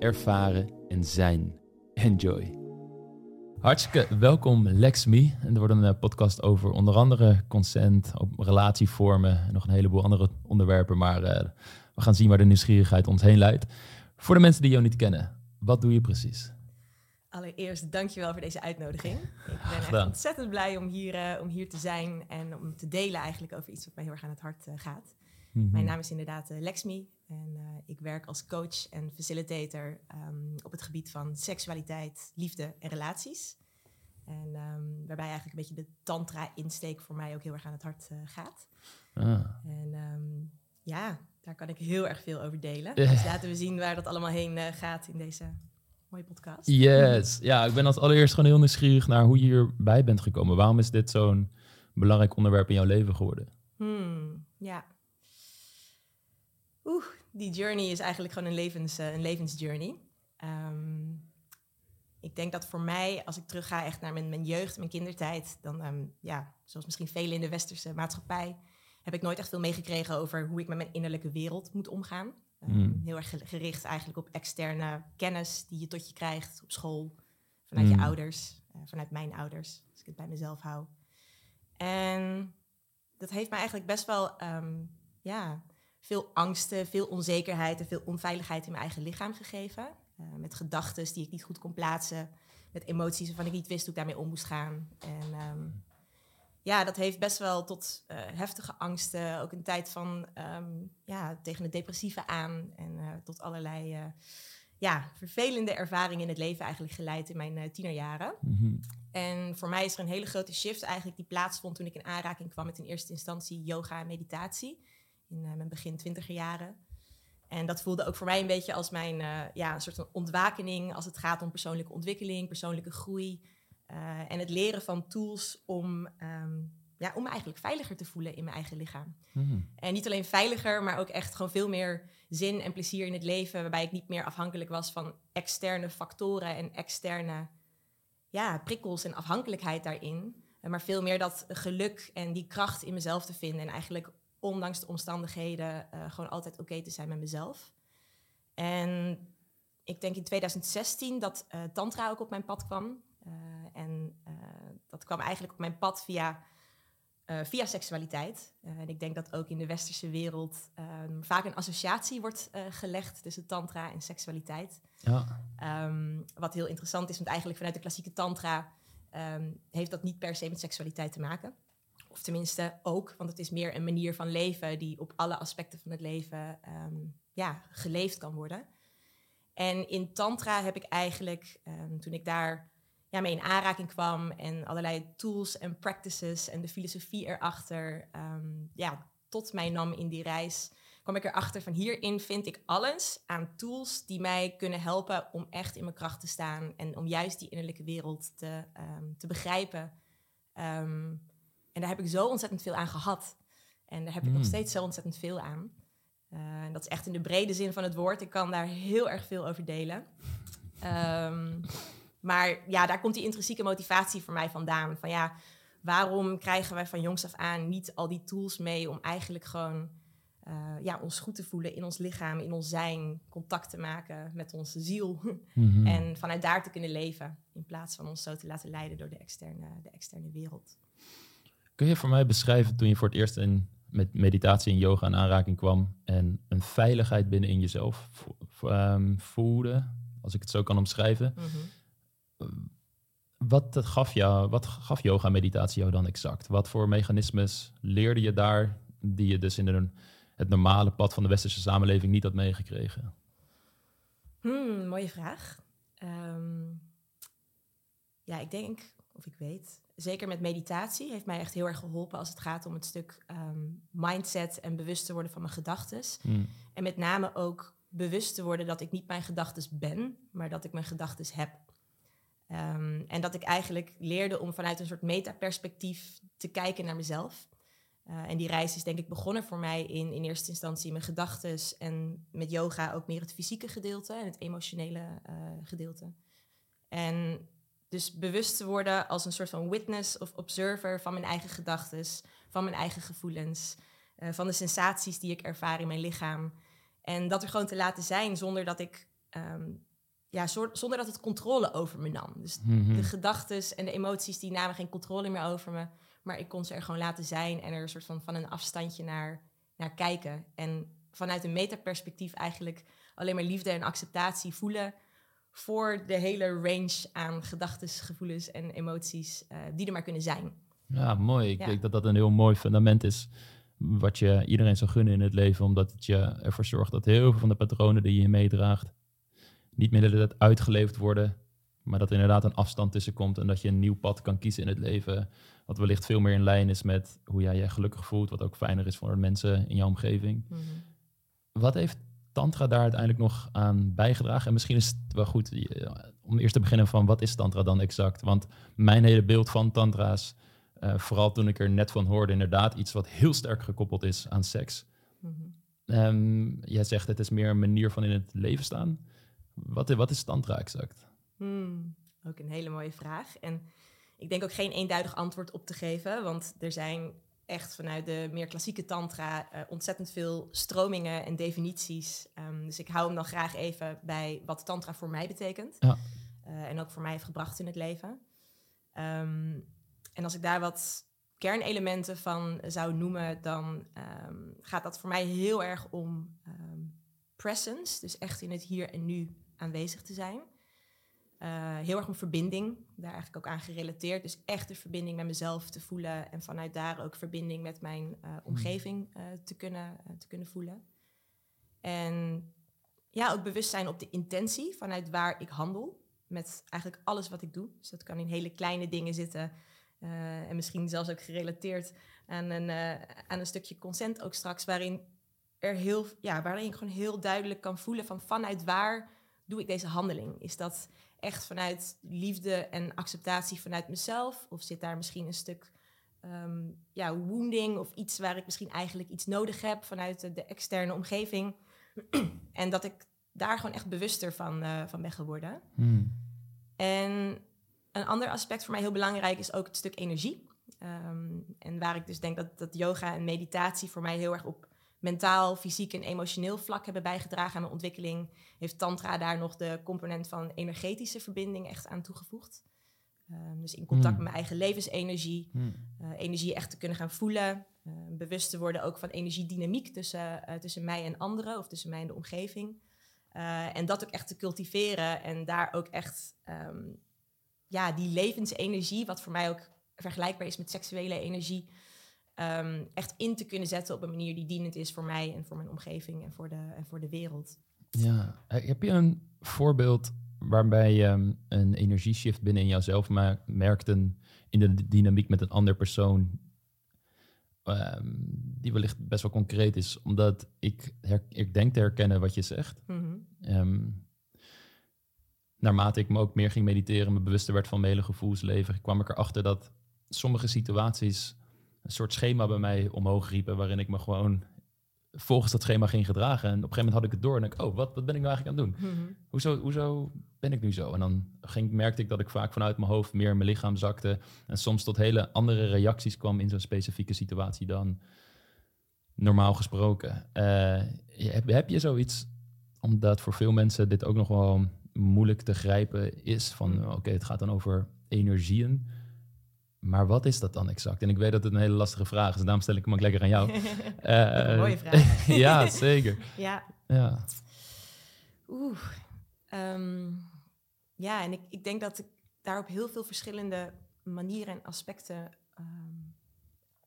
ervaren en zijn. Enjoy. Hartstikke welkom Lex Me. En er wordt een eh, podcast over onder andere consent, relatievormen en nog een heleboel andere onderwerpen. Maar uh, we gaan zien waar de nieuwsgierigheid ons heen leidt. Voor de mensen die jou niet kennen, wat doe je precies? Allereerst dankjewel voor deze uitnodiging. Ik ben echt ontzettend blij om hier, uh, om hier te zijn en om te delen eigenlijk over iets wat mij heel erg aan het hart uh, gaat. Mm -hmm. Mijn naam is inderdaad Lexmi en ik werk als coach en facilitator um, op het gebied van seksualiteit, liefde en relaties. En um, waarbij eigenlijk een beetje de tantra-insteek voor mij ook heel erg aan het hart gaat. Ah. En um, ja, daar kan ik heel erg veel over delen. Dus laten we zien waar dat allemaal heen gaat in deze mooie podcast. Yes. Ja, ik ben als allereerst gewoon heel nieuwsgierig naar hoe je hierbij bent gekomen. Waarom is dit zo'n belangrijk onderwerp in jouw leven geworden? Hmm, ja. Oeh, die journey is eigenlijk gewoon een, levens, uh, een levensjourney. Um, ik denk dat voor mij, als ik terugga echt naar mijn, mijn jeugd, mijn kindertijd, dan, um, ja, zoals misschien velen in de westerse maatschappij, heb ik nooit echt veel meegekregen over hoe ik met mijn innerlijke wereld moet omgaan. Mm. Heel erg gericht eigenlijk op externe kennis die je tot je krijgt op school, vanuit mm. je ouders, uh, vanuit mijn ouders, als ik het bij mezelf hou. En dat heeft mij eigenlijk best wel um, ja, veel angsten, veel onzekerheid en veel onveiligheid in mijn eigen lichaam gegeven. Uh, met gedachten die ik niet goed kon plaatsen, met emoties waarvan ik niet wist hoe ik daarmee om moest gaan. En um, ja, dat heeft best wel tot uh, heftige angsten, ook een tijd van um, ja, tegen het depressieve aan en uh, tot allerlei ja, vervelende ervaringen in het leven eigenlijk geleid in mijn tienerjaren. Mm -hmm. En voor mij is er een hele grote shift eigenlijk die plaatsvond toen ik in aanraking kwam met in eerste instantie yoga en meditatie in mijn begin twintiger jaren. En dat voelde ook voor mij een beetje als mijn ja, een soort van ontwakening als het gaat om persoonlijke ontwikkeling, persoonlijke groei. Uh, en het leren van tools om, um, ja, om me eigenlijk veiliger te voelen in mijn eigen lichaam. Mm. En niet alleen veiliger, maar ook echt gewoon veel meer zin en plezier in het leven. Waarbij ik niet meer afhankelijk was van externe factoren en externe ja, prikkels en afhankelijkheid daarin. Maar veel meer dat geluk en die kracht in mezelf te vinden. En eigenlijk ondanks de omstandigheden uh, gewoon altijd oké okay te zijn met mezelf. En ik denk in 2016 dat uh, Tantra ook op mijn pad kwam. Uh, en dat kwam eigenlijk op mijn pad via, via seksualiteit. en ik denk dat ook in de westerse wereld um, vaak een associatie wordt gelegd tussen tantra en seksualiteit. Ja. Um, wat heel interessant is, want eigenlijk vanuit de klassieke tantra um, heeft dat niet per se met seksualiteit te maken. Of tenminste ook, want het is meer een manier van leven die op alle aspecten van het leven ja, geleefd kan worden. En in tantra heb ik eigenlijk, toen ik daar ja, mee in aanraking kwam en allerlei tools en practices en de filosofie erachter um, ja, tot mij nam in die reis, kwam ik erachter van hierin vind ik alles aan tools die mij kunnen helpen om echt in mijn kracht te staan en om juist die innerlijke wereld te, te begrijpen. En daar heb ik zo ontzettend veel aan gehad. En daar heb ik nog Hmm. steeds zo ontzettend veel aan. Uh, en dat is echt in de brede zin van het woord. Ik kan daar heel erg veel over delen. Um, maar ja, daar komt die intrinsieke motivatie voor mij vandaan. Van ja, waarom krijgen wij van jongs af aan niet al die tools mee om eigenlijk gewoon uh, ja, ons goed te voelen in ons lichaam, in ons zijn, contact te maken met onze ziel. Mm -hmm. En vanuit daar te kunnen leven, in plaats van ons zo te laten leiden door de externe, de externe wereld. Kun je voor mij beschrijven toen je voor het eerst in, met meditatie en yoga in aanraking kwam en een veiligheid binnen in jezelf vo um, voelde, als ik het zo kan omschrijven? Mm -hmm wat gaf, jou, wat gaf yoga en meditatie jou dan exact? Wat voor mechanismes leerde je daar die je dus in de, het normale pad van de westerse samenleving niet had meegekregen? Hmm, mooie vraag. Um, ja, ik denk, of ik weet, zeker met meditatie heeft mij echt heel erg geholpen als het gaat om het stuk um, mindset en bewust te worden van mijn gedachten. Hmm. En met name ook bewust te worden dat ik niet mijn gedachten ben, maar dat ik mijn gedachten heb. Ehm, en dat ik eigenlijk leerde om vanuit een soort metaperspectief te kijken naar mezelf. Uh, en die reis is denk ik begonnen voor mij in, in eerste instantie mijn gedachten en met yoga ook meer het fysieke gedeelte en het emotionele uh, gedeelte. En dus bewust te worden als een soort van witness of observer van mijn eigen gedachten, van mijn eigen gevoelens, uh, van de sensaties die ik ervaar in mijn lichaam. En dat er gewoon te laten zijn zonder dat ik um, ja, zonder dat het controle over me nam. Dus Mhm. de gedachten en de emoties die namen geen controle meer over me. Maar ik kon ze er gewoon laten zijn en er een soort van, van een afstandje naar, naar kijken. En vanuit een metaperspectief eigenlijk alleen maar liefde en acceptatie voelen voor de hele range aan gedachten, gevoelens en emoties eh, die er maar kunnen zijn. Ja, mooi. Ik Ja. denk dat dat een heel mooi fundament is. Wat je iedereen zou gunnen in het leven. Omdat het je ervoor zorgt dat heel veel van de patronen die je meedraagt. niet meer tijd uitgeleefd worden. Maar dat er inderdaad een afstand tussen komt. En dat je een nieuw pad kan kiezen in het leven. Wat wellicht veel meer in lijn is met hoe jij je gelukkig voelt. Wat ook fijner is voor de mensen in jouw omgeving. Mhm. Wat heeft Tantra daar uiteindelijk nog aan bijgedragen? En misschien is het wel goed eh, om eerst te beginnen van wat is Tantra dan exact? Want mijn hele beeld van Tantra's, eh, vooral toen ik er net van hoorde, inderdaad iets wat heel sterk gekoppeld is aan seks. Mhm. Ehm, jij zegt het is meer een manier van in het leven staan. Wat, wat is Tantra exact? Hmm, ook een hele mooie vraag. En ik denk ook geen eenduidig antwoord op te geven, want er zijn echt vanuit de meer klassieke tantra eh, ontzettend veel stromingen en definities. Ehm, dus ik hou hem dan graag even bij wat tantra voor mij betekent. Ja. Eh, en ook voor mij heeft gebracht in het leven. Ehm, en als ik daar wat kernelementen van zou noemen, dan ehm, gaat dat voor mij heel erg om presence. Dus echt in het hier en nu aanwezig te zijn. Eh, heel erg om verbinding, daar eigenlijk ook aan gerelateerd. Dus echt de verbinding met mezelf te voelen en vanuit daar ook verbinding met mijn eh, omgeving eh, te, kunnen, te kunnen voelen. En ja, ook bewust zijn op de intentie vanuit waar ik handel met eigenlijk alles wat ik doe. Dus dat kan in hele kleine dingen zitten en misschien zelfs ook gerelateerd aan een, aan een stukje consent ook straks, waarin er heel, ja, waarin ik gewoon heel duidelijk kan voelen van vanuit waar doe ik deze handeling? Is dat echt vanuit liefde en acceptatie vanuit mezelf? Of zit daar misschien een stuk ehm, ja, wounding of iets waar ik misschien eigenlijk iets nodig heb vanuit de, de externe omgeving? en dat ik daar gewoon echt bewuster van, eh, van ben geworden. Hmm. En een ander aspect voor mij heel belangrijk is ook het stuk energie. Ehm, en waar ik dus denk dat, dat yoga en meditatie voor mij heel erg op mentaal, fysiek en emotioneel vlak hebben bijgedragen aan mijn ontwikkeling, heeft Tantra daar nog de component van energetische verbinding echt aan toegevoegd. Ehm, dus in contact Hmm. met mijn eigen levensenergie, Hmm. eh, energie echt te kunnen gaan voelen, eh, bewust te worden ook van energiedynamiek tussen, eh, tussen mij en anderen of tussen mij en de omgeving. En dat ook echt te cultiveren en daar ook echt ehm, ja, die levensenergie, wat voor mij ook vergelijkbaar is met seksuele energie, ehm, echt in te kunnen zetten op een manier die dienend is voor mij en voor mijn omgeving en voor de, en voor de wereld. Ja, Eh, heb je een voorbeeld waarbij je um, een energieshift binnen in jouzelf merkte in de dynamiek met een ander persoon, ehm, die wellicht best wel concreet is, omdat ik, her- ik denk te herkennen wat je zegt. Ehm, naarmate ik me ook meer ging mediteren, me bewuster werd van mijn hele gevoelsleven, kwam ik erachter dat sommige situaties een soort schema bij mij omhoog riepen, waarin ik me gewoon volgens dat schema ging gedragen. En op een gegeven moment had ik het door en ik, oh, wat, wat ben ik nou eigenlijk aan het doen? Mhm. Hoezo, hoezo ben ik nu zo? En dan ging, merkte ik dat ik vaak vanuit mijn hoofd meer in mijn lichaam zakte en soms tot hele andere reacties kwam in zo'n specifieke situatie dan normaal gesproken. Eh, heb, heb je zoiets, omdat voor veel mensen dit ook nog wel moeilijk te grijpen is, van Mm. oké, het gaat dan over energieën. Maar wat is dat dan exact? En ik weet dat het een hele lastige vraag is, daarom stel ik hem ook lekker aan jou. Een mooie vraag. ja, zeker. ja, Ja. Oeh. Ehm, ja, en ik, ik denk dat ik daar op heel veel verschillende manieren en aspecten ehm,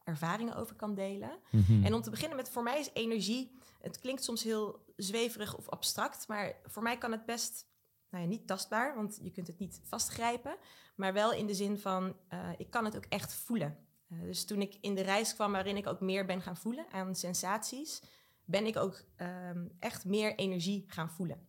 ervaringen over kan delen. Mhm. En om te beginnen met, voor mij is energie, het klinkt soms heel zweverig of abstract, maar voor mij kan het best, nou ja, niet tastbaar, want je kunt het niet vastgrijpen, maar wel in de zin van, eh, ik kan het ook echt voelen. Eh, dus toen ik in de reis kwam waarin ik ook meer ben gaan voelen aan sensaties, ben ik ook ehm, echt meer energie gaan voelen.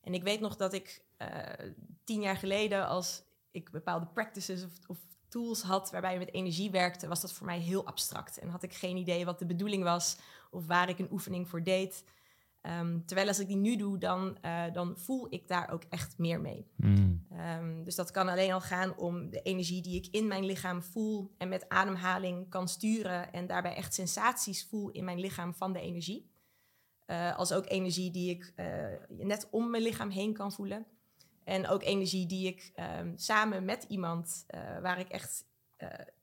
En ik weet nog dat ik eh, tien jaar geleden, als ik bepaalde practices of, of tools had waarbij je met energie werkte, was dat voor mij heel abstract. En had ik geen idee wat de bedoeling was of waar ik een oefening voor deed. Ehm, terwijl als ik die nu doe, dan, uh, dan voel ik daar ook echt meer mee. Mm. Um, dus dat kan alleen al gaan om de energie die ik in mijn lichaam voel en met ademhaling kan sturen en daarbij echt sensaties voel in mijn lichaam van de energie. Uh, als ook energie die ik uh, net om mijn lichaam heen kan voelen. En ook energie die ik um, samen met iemand waar ik echt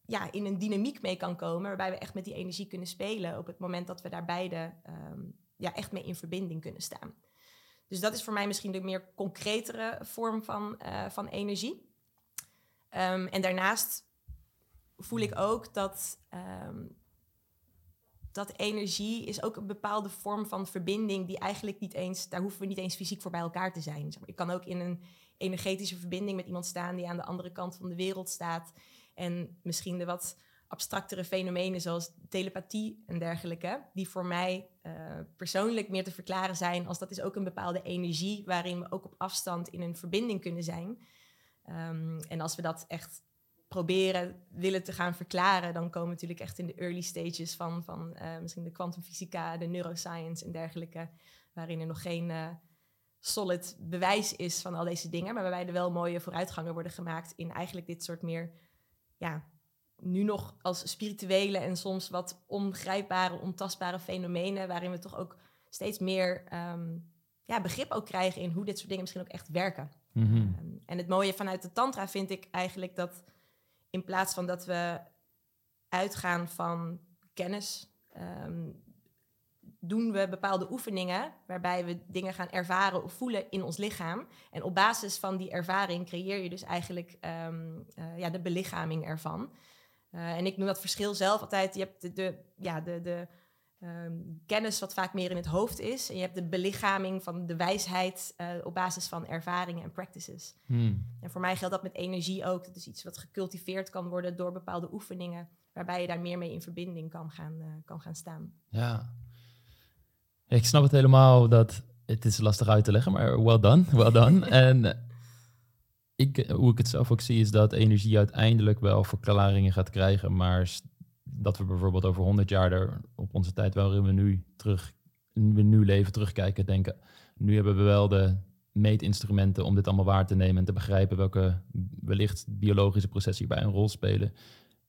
ja, in een dynamiek mee kan komen, waarbij we echt met die energie kunnen spelen op het moment dat we daar beide ja, echt mee in verbinding kunnen staan. Dus dat is voor mij misschien de meer concretere vorm van, uh, van energie. Um, en daarnaast voel ik ook dat, um, dat energie is ook een bepaalde vorm van verbinding die eigenlijk niet eens, daar hoeven we niet eens fysiek voor bij elkaar te zijn. Ik kan ook in een energetische verbinding met iemand staan die aan de andere kant van de wereld staat. En misschien de wat abstractere fenomenen zoals telepathie en dergelijke, die voor mij uh, persoonlijk meer te verklaren zijn als dat is ook een bepaalde energie waarin we ook op afstand in een verbinding kunnen zijn. Um, en als we dat echt proberen willen te gaan verklaren, dan komen we natuurlijk echt in de early stages van, van uh, misschien de kwantumfysica, de neuroscience en dergelijke, waarin er nog geen uh, solid bewijs is van al deze dingen, maar waarbij er wel mooie vooruitgangen worden gemaakt in eigenlijk dit soort meer ja, nu nog als spirituele en soms wat ongrijpbare, ontastbare fenomenen, waarin we toch ook steeds meer um, ja, begrip ook krijgen in hoe dit soort dingen misschien ook echt werken. Mm -hmm. um, en het mooie vanuit de tantra vind ik eigenlijk dat in plaats van dat we uitgaan van kennis, um, doen we bepaalde oefeningen waarbij we dingen gaan ervaren of voelen in ons lichaam. En op basis van die ervaring creëer je dus eigenlijk uh, ja, de belichaming ervan. Uh, en ik noem dat verschil zelf altijd. Je hebt de, de ja, de, de um, kennis wat vaak meer in het hoofd is. En je hebt de belichaming van de wijsheid uh, op basis van ervaringen en practices. Hmm. En voor mij geldt dat met energie ook. Dat is iets wat gecultiveerd kan worden door bepaalde oefeningen. Waarbij je daar meer mee in verbinding kan gaan, uh, kan gaan staan. Ja. Ik snap het helemaal dat het is lastig uit te leggen, maar well done, well done. en ik, hoe ik het zelf ook zie, is dat energie uiteindelijk wel verklaringen gaat krijgen. Maar dat we bijvoorbeeld over 100 jaar er op onze tijd waarin we nu terug, we nu leven, terugkijken, denken. Nu hebben we wel de meetinstrumenten om dit allemaal waar te nemen en te begrijpen welke wellicht biologische processen hierbij een rol spelen.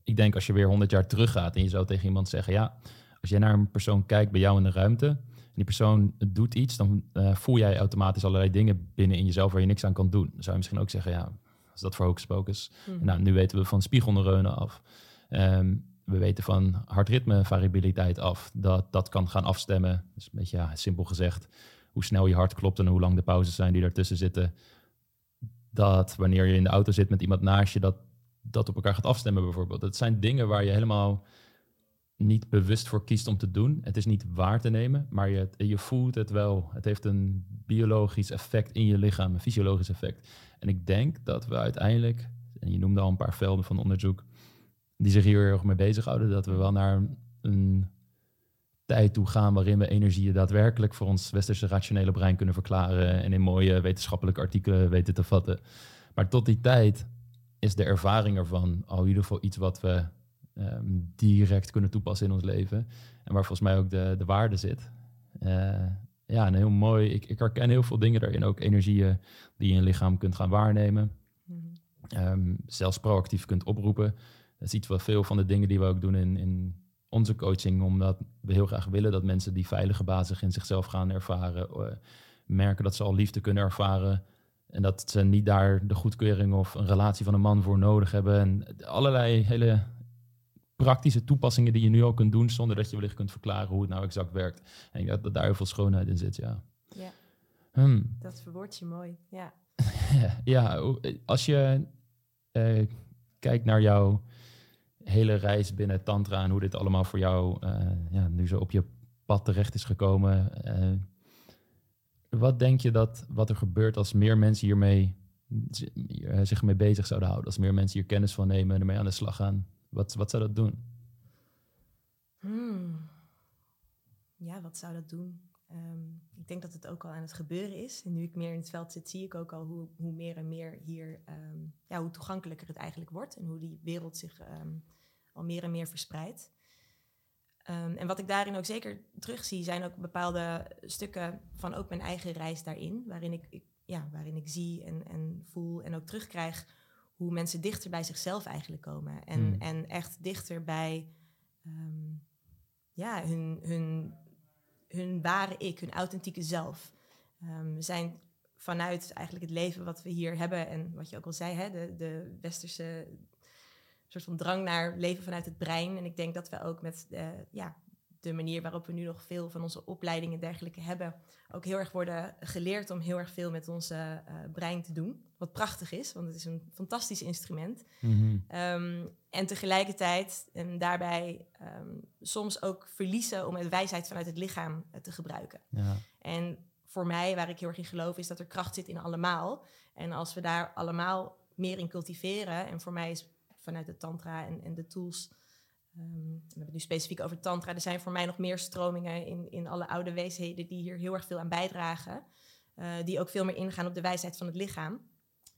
Ik denk als je weer 100 jaar teruggaat en je zou tegen iemand zeggen, ja, als jij naar een persoon kijkt bij jou in de ruimte, die persoon doet iets, dan uh, voel jij automatisch allerlei dingen binnen in jezelf waar je niks aan kan doen. Dan zou je misschien ook zeggen, ja, is dat voor hocus pocus? Mm. Nou, nu weten we van spiegelneuronen af. Um, we weten van hartritmevariabiliteit af. Dat dat kan gaan afstemmen. Dus een beetje ja, simpel gezegd, hoe snel je hart klopt en hoe lang de pauzes zijn die ertussen zitten. Dat wanneer je in de auto zit met iemand naast je, dat dat op elkaar gaat afstemmen bijvoorbeeld. Dat zijn dingen waar je helemaal niet bewust voor kiest om te doen. Het is niet waar te nemen, maar je, je voelt het wel. Het heeft een biologisch effect in je lichaam, een fysiologisch effect. En ik denk dat we uiteindelijk, en je noemde al een paar velden van onderzoek, die zich hier heel erg mee bezighouden, dat we wel naar een tijd toe gaan waarin we energieën daadwerkelijk voor ons westerse rationele brein kunnen verklaren en in mooie wetenschappelijke artikelen weten te vatten. Maar tot die tijd is de ervaring ervan al in ieder geval iets wat we um, direct kunnen toepassen in ons leven. En waar volgens mij ook de, de waarde zit. Uh, ja, een heel mooi. Ik, ik herken heel veel dingen daarin. Ook energieën die je in je lichaam kunt gaan waarnemen. Mm um, zelfs proactief kunt oproepen. Dat is iets wat veel van de dingen die we ook doen in, in onze coaching. Omdat we heel graag willen dat mensen die veilige basis in zichzelf gaan ervaren. Uh, merken dat ze al liefde kunnen ervaren. En dat ze niet daar de goedkeuring of een relatie van een man voor nodig hebben. En allerlei hele praktische toepassingen die je nu al kunt doen zonder dat je wellicht kunt verklaren hoe het nou exact werkt. En dat, dat daar heel veel schoonheid in zit, ja. Ja, hmm. dat verwoord je mooi, ja. ja, als je uh, kijkt naar jouw hele reis binnen Tantra en hoe dit allemaal voor jou uh, ja, nu zo op je pad terecht is gekomen. Uh, wat denk je dat wat er gebeurt als meer mensen hiermee zich mee bezig zouden houden? Als meer mensen hier kennis van nemen en ermee aan de slag gaan? Wat, wat zou dat doen? Hmm. ja, wat zou dat doen? Ehm, ik denk dat het ook al aan het gebeuren is. En nu ik meer in het veld zit, zie ik ook al hoe, hoe meer en meer hier, ehm, ja, hoe toegankelijker het eigenlijk wordt en hoe die wereld zich ehm, al meer en meer verspreidt. en wat ik daarin ook zeker terugzie, zijn ook bepaalde stukken van ook mijn eigen reis daarin, waarin ik, ik ja, waarin ik zie en, en voel en ook terugkrijg hoe mensen dichter bij zichzelf eigenlijk komen. En, hmm. en echt dichter bij ja, hun, hun hun ware ik, hun authentieke zelf. Um, we zijn vanuit eigenlijk het leven wat we hier hebben en wat je ook al zei, hè, de, de westerse soort van drang naar leven vanuit het brein. En ik denk dat we ook met de, ja, de manier waarop we nu nog veel van onze opleidingen en dergelijke hebben, ook heel erg worden geleerd om heel erg veel met onze uh, brein te doen. Wat prachtig is, want het is een fantastisch instrument. Mhm. Ehm, en tegelijkertijd en daarbij ehm, soms ook verliezen om het wijsheid vanuit het lichaam uh, te gebruiken. Ja. En voor mij, waar ik heel erg in geloof, is dat er kracht zit in allemaal. En als we daar allemaal meer in cultiveren, en voor mij is vanuit de tantra en, en de tools Um, we hebben het nu specifiek over tantra. Er zijn voor mij nog meer stromingen in, in alle oude weesheden die hier heel erg veel aan bijdragen. Uh, die ook veel meer ingaan op de wijsheid van het lichaam.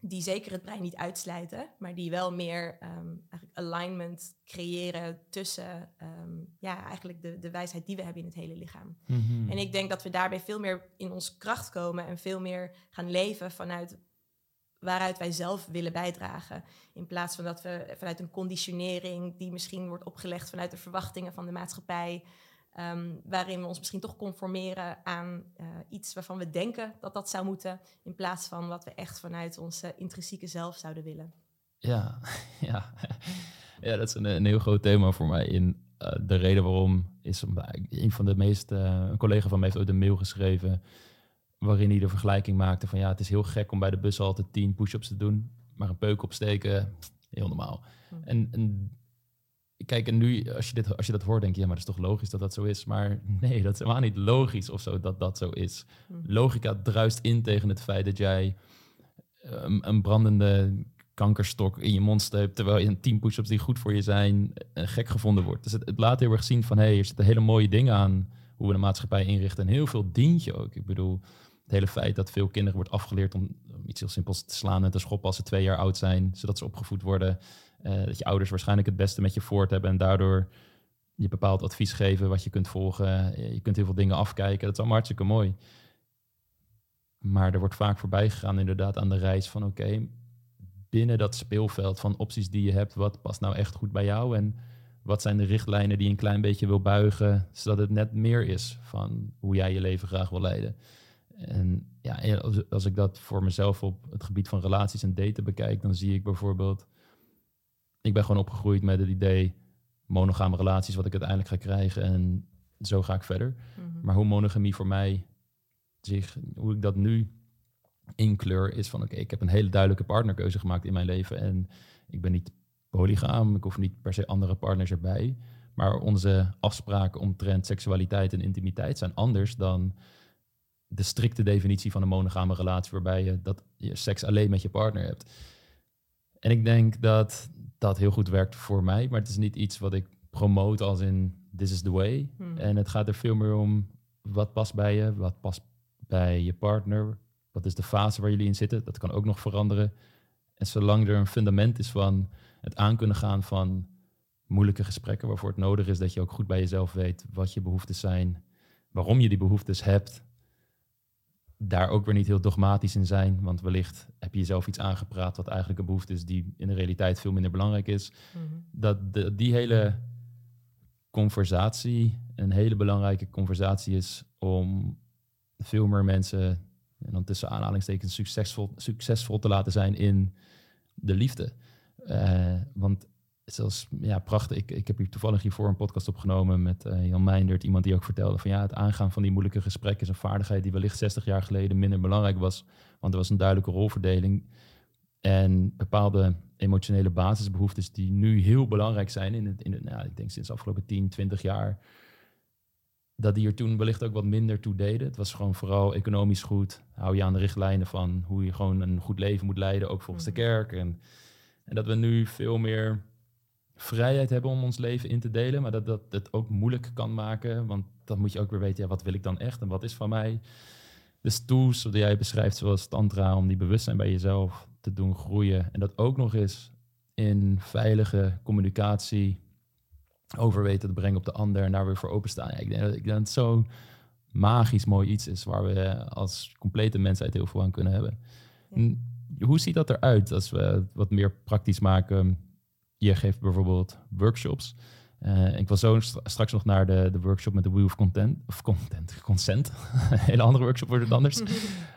Die zeker het brein niet uitsluiten, maar die wel meer um, eigenlijk alignment creëren tussen um, ja, eigenlijk de, de wijsheid die we hebben in het hele lichaam. Mm-hmm. En ik denk dat we daarbij veel meer in onze kracht komen en veel meer gaan leven vanuit waaruit wij zelf willen bijdragen. In plaats van dat we vanuit een conditionering die misschien wordt opgelegd vanuit de verwachtingen van de maatschappij, um, waarin we ons misschien toch conformeren aan uh, iets waarvan we denken dat dat zou moeten, in plaats van wat we echt vanuit onze intrinsieke zelf zouden willen. Ja, ja. ja dat is een, heel groot thema voor mij. In uh, de reden waarom is een van de meest, uh, een collega van mij heeft ooit een mail geschreven waarin hij de vergelijking maakte van ja, het is heel gek om bij de bus altijd tien push-ups te doen, maar een peuk opsteken, heel normaal. Hm. En, en kijk, en nu als je, dit, als je dat hoort, denk je, ja, maar dat is toch logisch dat dat zo is? Maar nee, dat is helemaal niet logisch of zo dat dat zo is. Hm. Logica druist in tegen het feit dat jij een, ehm, een brandende kankerstok in je mond steekt, terwijl je een tien push-ups die goed voor je zijn, uh, gek gevonden wordt. Dus het, het laat heel erg zien van, hé, hey, er zitten hele mooie dingen aan hoe we de maatschappij inrichten en heel veel dient je ook. Ik bedoel, het hele feit dat veel kinderen wordt afgeleerd om, iets heel simpels te slaan en te schoppen als ze twee jaar oud zijn, zodat ze opgevoed worden. Uh, dat je ouders waarschijnlijk het beste met je voort hebben en daardoor je bepaald advies geven wat je kunt volgen. Je kunt heel veel dingen afkijken. Dat is allemaal hartstikke mooi. Maar er wordt vaak voorbij gegaan inderdaad aan de reis van oké, binnen dat speelveld van opties die je hebt, wat past nou echt goed bij jou en wat zijn de richtlijnen die je een klein beetje wil buigen, zodat het net meer is van hoe jij je leven graag wil leiden. En ja, als, als ik dat voor mezelf op het gebied van relaties en daten bekijk, dan zie ik bijvoorbeeld, ik ben gewoon opgegroeid met het idee monogame relaties, wat ik uiteindelijk ga krijgen en zo ga ik verder. Mhm. Maar hoe monogamie voor mij zich, hoe ik dat nu inkleur, is van oké, ik heb een hele duidelijke partnerkeuze gemaakt in mijn leven en ik ben niet polygaam, ik hoef niet per se andere partners erbij. Maar onze afspraken omtrent seksualiteit en intimiteit zijn anders dan de strikte definitie van een monogame relatie, waarbij je dat je seks alleen met je partner hebt. En ik denk dat dat heel goed werkt voor mij, maar het is niet iets wat ik promote als in this is the way. Hmm. En het gaat er veel meer om wat past bij je, wat past bij je partner, wat is de fase waar jullie in zitten. Dat kan ook nog veranderen. En zolang er een fundament is van het aan kunnen gaan van moeilijke gesprekken, waarvoor het nodig is dat je ook goed bij jezelf weet wat je behoeftes zijn, waarom je die behoeftes hebt daar ook weer niet heel dogmatisch in zijn. Want wellicht heb je jezelf iets aangepraat wat eigenlijk een behoefte is die in de realiteit veel minder belangrijk is. Mhm. Dat de, die hele conversatie een hele belangrijke conversatie is om veel meer mensen, en dan tussen aanhalingstekens, succesvol, succesvol te laten zijn in de liefde. Uh, want zelfs ja, prachtig. Ik, ik heb hier toevallig hiervoor een podcast opgenomen met uh, Jan Meindert. Iemand die ook vertelde van ja, het aangaan van die moeilijke gesprekken is een vaardigheid die wellicht 60 jaar geleden minder belangrijk was. Want er was een duidelijke rolverdeling. En bepaalde emotionele basisbehoeftes die nu heel belangrijk zijn in het, in het nou, ik denk sinds de afgelopen 10, 20 jaar. Dat die er toen wellicht ook wat minder toe deden. Het was gewoon vooral economisch goed. Hou je aan de richtlijnen van hoe je gewoon een goed leven moet leiden, ook volgens de mhm. kerk. En, en dat we nu veel meer vrijheid hebben om ons leven in te delen, maar dat dat het ook moeilijk kan maken. Want dan moet je ook weer weten, ja, wat wil ik dan echt en wat is van mij? Dus tools, zoals jij beschrijft, zoals tantra, om die bewustzijn bij jezelf te doen groeien. En dat ook nog eens in veilige communicatie over weten te brengen op de ander en daar weer voor openstaan. Ja, ik, denk, ik denk dat het zo magisch mooi iets is waar we als complete mensheid heel veel aan kunnen hebben. Hoe ziet dat eruit als we het wat meer praktisch maken? Je geeft bijvoorbeeld workshops. Uh, ik was zo straks nog naar de, de workshop met de Wheel of Content. Of content, consent. Een hele andere workshop wordt het anders.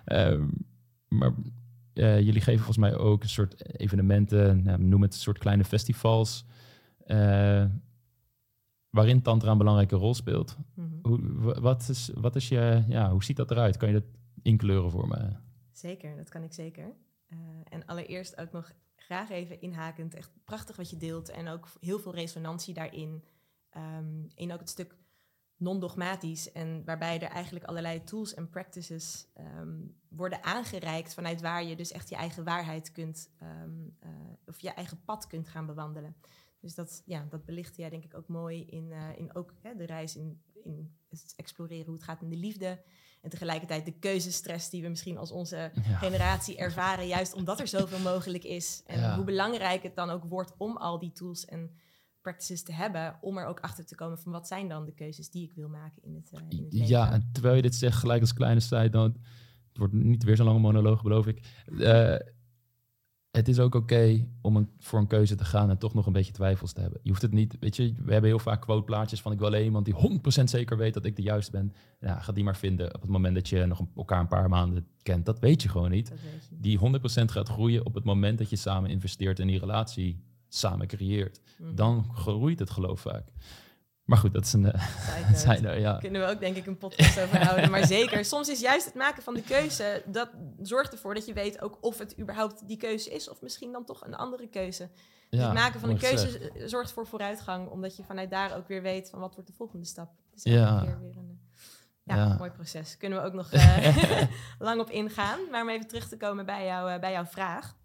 Ehm, maar uh, jullie geven volgens mij ook een soort evenementen, nou, noem het een soort kleine festivals. Uh, waarin tantra een belangrijke rol speelt. Mm -hmm. hoe, wat, is, wat is je, ja, hoe ziet dat eruit? Kan je dat inkleuren voor me? Zeker, dat kan ik zeker. en allereerst ook nog graag even inhakend. Echt prachtig wat je deelt en ook heel veel resonantie daarin. Um, in ook het stuk non-dogmatisch en waarbij er eigenlijk allerlei tools en practices um, worden aangereikt vanuit waar je dus echt je eigen waarheid kunt um, uh, of je eigen pad kunt gaan bewandelen. Dus dat, ja, dat belicht jij denk ik ook mooi in, uh, in ook hè, de reis in, in het exploreren hoe het gaat in de liefde. En tegelijkertijd de keuzestress die we misschien als onze generatie ervaren, juist omdat er zoveel mogelijk is. En hoe belangrijk het dan ook wordt om al die tools en practices te hebben, om er ook achter te komen van wat zijn dan de keuzes die ik wil maken in het, uh, in het leven. Ja, en terwijl je dit zegt, gelijk als kleine site, dan het wordt niet weer zo'n lange monoloog, beloof ik. Uh, het is ook oké om een, voor een keuze te gaan en toch nog een beetje twijfels te hebben. Je hoeft het niet, weet je, we hebben heel vaak quoteplaatjes van ik wil alleen iemand die 100% zeker weet dat ik de juiste ben. Ja, ga die maar vinden op het moment dat je nog een, elkaar een paar maanden kent. Dat weet je gewoon niet. Je. Die 100% gaat groeien op het moment dat je samen investeert in die relatie, samen creëert. Mhm. Dan groeit het geloof vaak. Maar goed, dat is een. Zijde, ja. Kunnen we ook denk ik een podcast over houden. Maar zeker, soms is juist het maken van de keuze, dat zorgt ervoor dat je weet ook of het überhaupt die keuze is, of misschien dan toch een andere keuze. Dus het maken van een keuze zorgt voor vooruitgang, omdat je vanuit daar ook weer weet van wat wordt de volgende stap. Dus ja. Weer een, ja, ja, mooi proces. Kunnen we ook nog uh, lang op ingaan. Maar om even terug te komen bij, jou, uh, bij jouw vraag.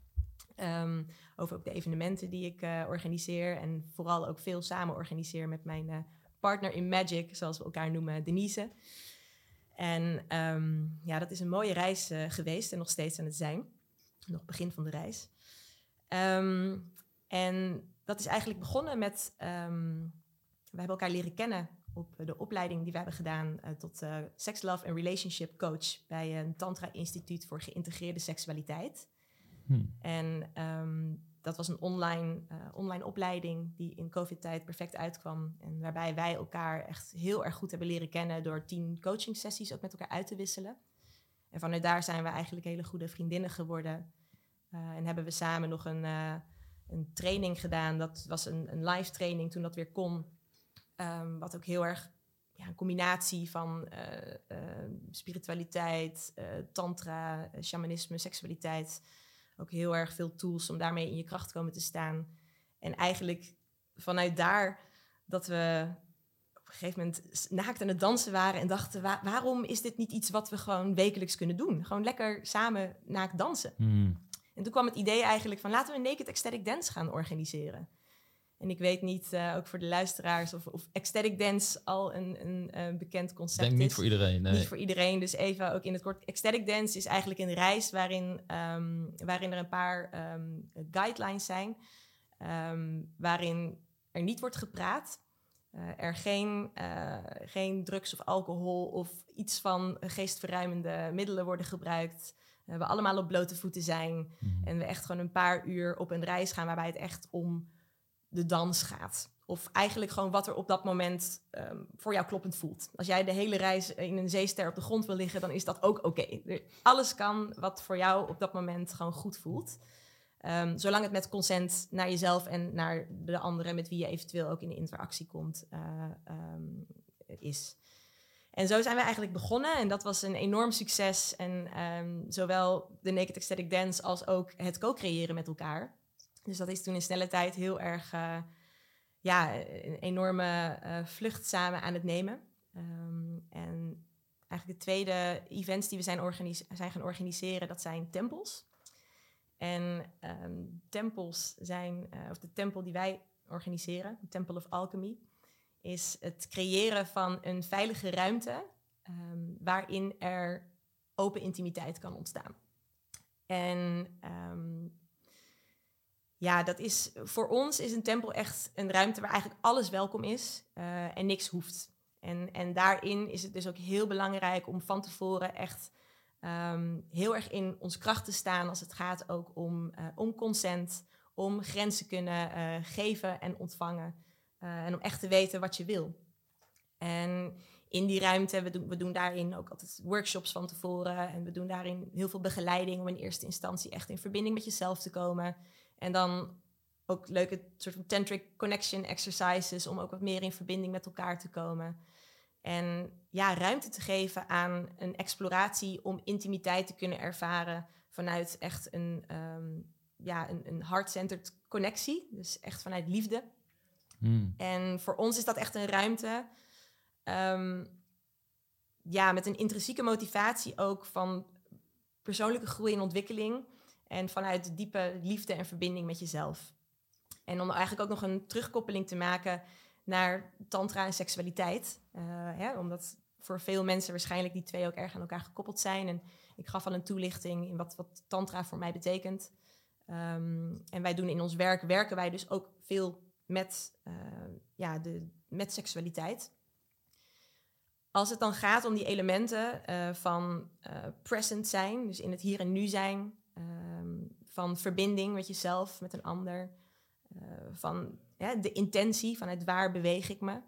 Um, over ook de evenementen die ik uh, organiseer. En vooral ook veel samen organiseer met mijn uh, partner in Magic, zoals we elkaar noemen, Denise. En um, ja, dat is een mooie reis uh, geweest en nog steeds aan het zijn. Nog begin van de reis. Um, en dat is eigenlijk begonnen met. We hebben elkaar leren kennen op de opleiding die we hebben gedaan tot Sex, Love en Relationship Coach bij een Tantra Instituut voor Geïntegreerde Seksualiteit. Hmm. En um, dat was een online, uh, online opleiding die in COVID-tijd perfect uitkwam. En waarbij wij elkaar echt heel erg goed hebben leren kennen door tien coaching sessies ook met elkaar uit te wisselen. En vanuit daar zijn we eigenlijk hele goede vriendinnen geworden. Uh, en hebben we samen nog een, uh, een training gedaan. Dat was een, een live training toen dat weer kon. Um, wat ook heel erg ja, een combinatie van spiritualiteit, tantra, shamanisme, seksualiteit ook heel erg veel tools om daarmee in je kracht komen te staan. En eigenlijk vanuit daar dat we op een gegeven moment naakt aan het dansen waren en dachten: waarom is dit niet iets wat we gewoon wekelijks kunnen doen? Gewoon lekker samen naakt dansen. Hmm. En toen kwam het idee eigenlijk van laten we een Naked Ecstatic Dance gaan organiseren. En ik weet niet, uh, ook voor de luisteraars, of, of ecstatic dance al een, een, een bekend concept Denk is. niet voor iedereen. Nee. Niet voor iedereen. Dus even ook in het kort. Ecstatic dance is eigenlijk een reis waarin, um, waarin er een paar um, guidelines zijn. Um, waarin er niet wordt gepraat. Uh, er geen, uh, geen drugs of alcohol of iets van geestverruimende middelen worden gebruikt. we allemaal op blote voeten zijn. Mm. En we echt gewoon een paar uur op een reis gaan waarbij het echt om de dans gaat. Of eigenlijk gewoon wat er op dat moment um, voor jou kloppend voelt. Als jij de hele reis in een zeester op de grond wil liggen, dan is dat ook oké. Alles kan wat voor jou op dat moment gewoon goed voelt. Um, zolang het met consent naar jezelf en naar de anderen met wie je eventueel ook in de interactie komt, uh, um, is. En zo zijn we eigenlijk begonnen en dat was een enorm succes. En zowel de Naked Ecstatic Dance als ook het co-creëren met elkaar. Dus dat is toen in snelle tijd heel erg uh, ja, een enorme uh, vlucht samen aan het nemen. Um, en eigenlijk de tweede events die we zijn, zijn gaan organiseren, dat zijn tempels. En um, tempels zijn, uh, of de tempel die wij organiseren, de Temple of Alchemy, is het creëren van een veilige ruimte ehm, waarin er open intimiteit kan ontstaan. En ehm, ja, dat is voor ons is een tempel echt een ruimte waar eigenlijk alles welkom is uh, en niks hoeft. En, en daarin is het dus ook heel belangrijk om van tevoren echt um, heel erg in ons kracht te staan als het gaat ook om, uh, om consent, om grenzen kunnen uh, geven en ontvangen en om echt te weten wat je wil. En in die ruimte, we doen, we doen daarin ook altijd workshops van tevoren en we doen daarin heel veel begeleiding om in eerste instantie echt in verbinding met jezelf te komen. En dan ook leuke soort van tantric connection exercises om ook wat meer in verbinding met elkaar te komen. En ja, ruimte te geven aan een exploratie om intimiteit te kunnen ervaren vanuit echt een, um, ja, een, een heart-centered connectie. Dus echt vanuit liefde. Hmm. En voor ons is dat echt een ruimte. Um, ja, met een intrinsieke motivatie ook van persoonlijke groei en ontwikkeling. En vanuit diepe liefde en verbinding met jezelf. En om eigenlijk ook nog een terugkoppeling te maken naar tantra en seksualiteit. Uh, omdat voor veel mensen waarschijnlijk die twee ook erg aan elkaar gekoppeld zijn. En ik gaf al een toelichting in wat, wat tantra voor mij betekent. Um, en wij doen in ons werk, werken wij dus ook veel met, uh, ja, de, met seksualiteit. Als het dan gaat om die elementen uh, van present zijn, dus in het hier en nu zijn, um, van verbinding met jezelf, met een ander, van de intentie, vanuit waar beweeg ik me.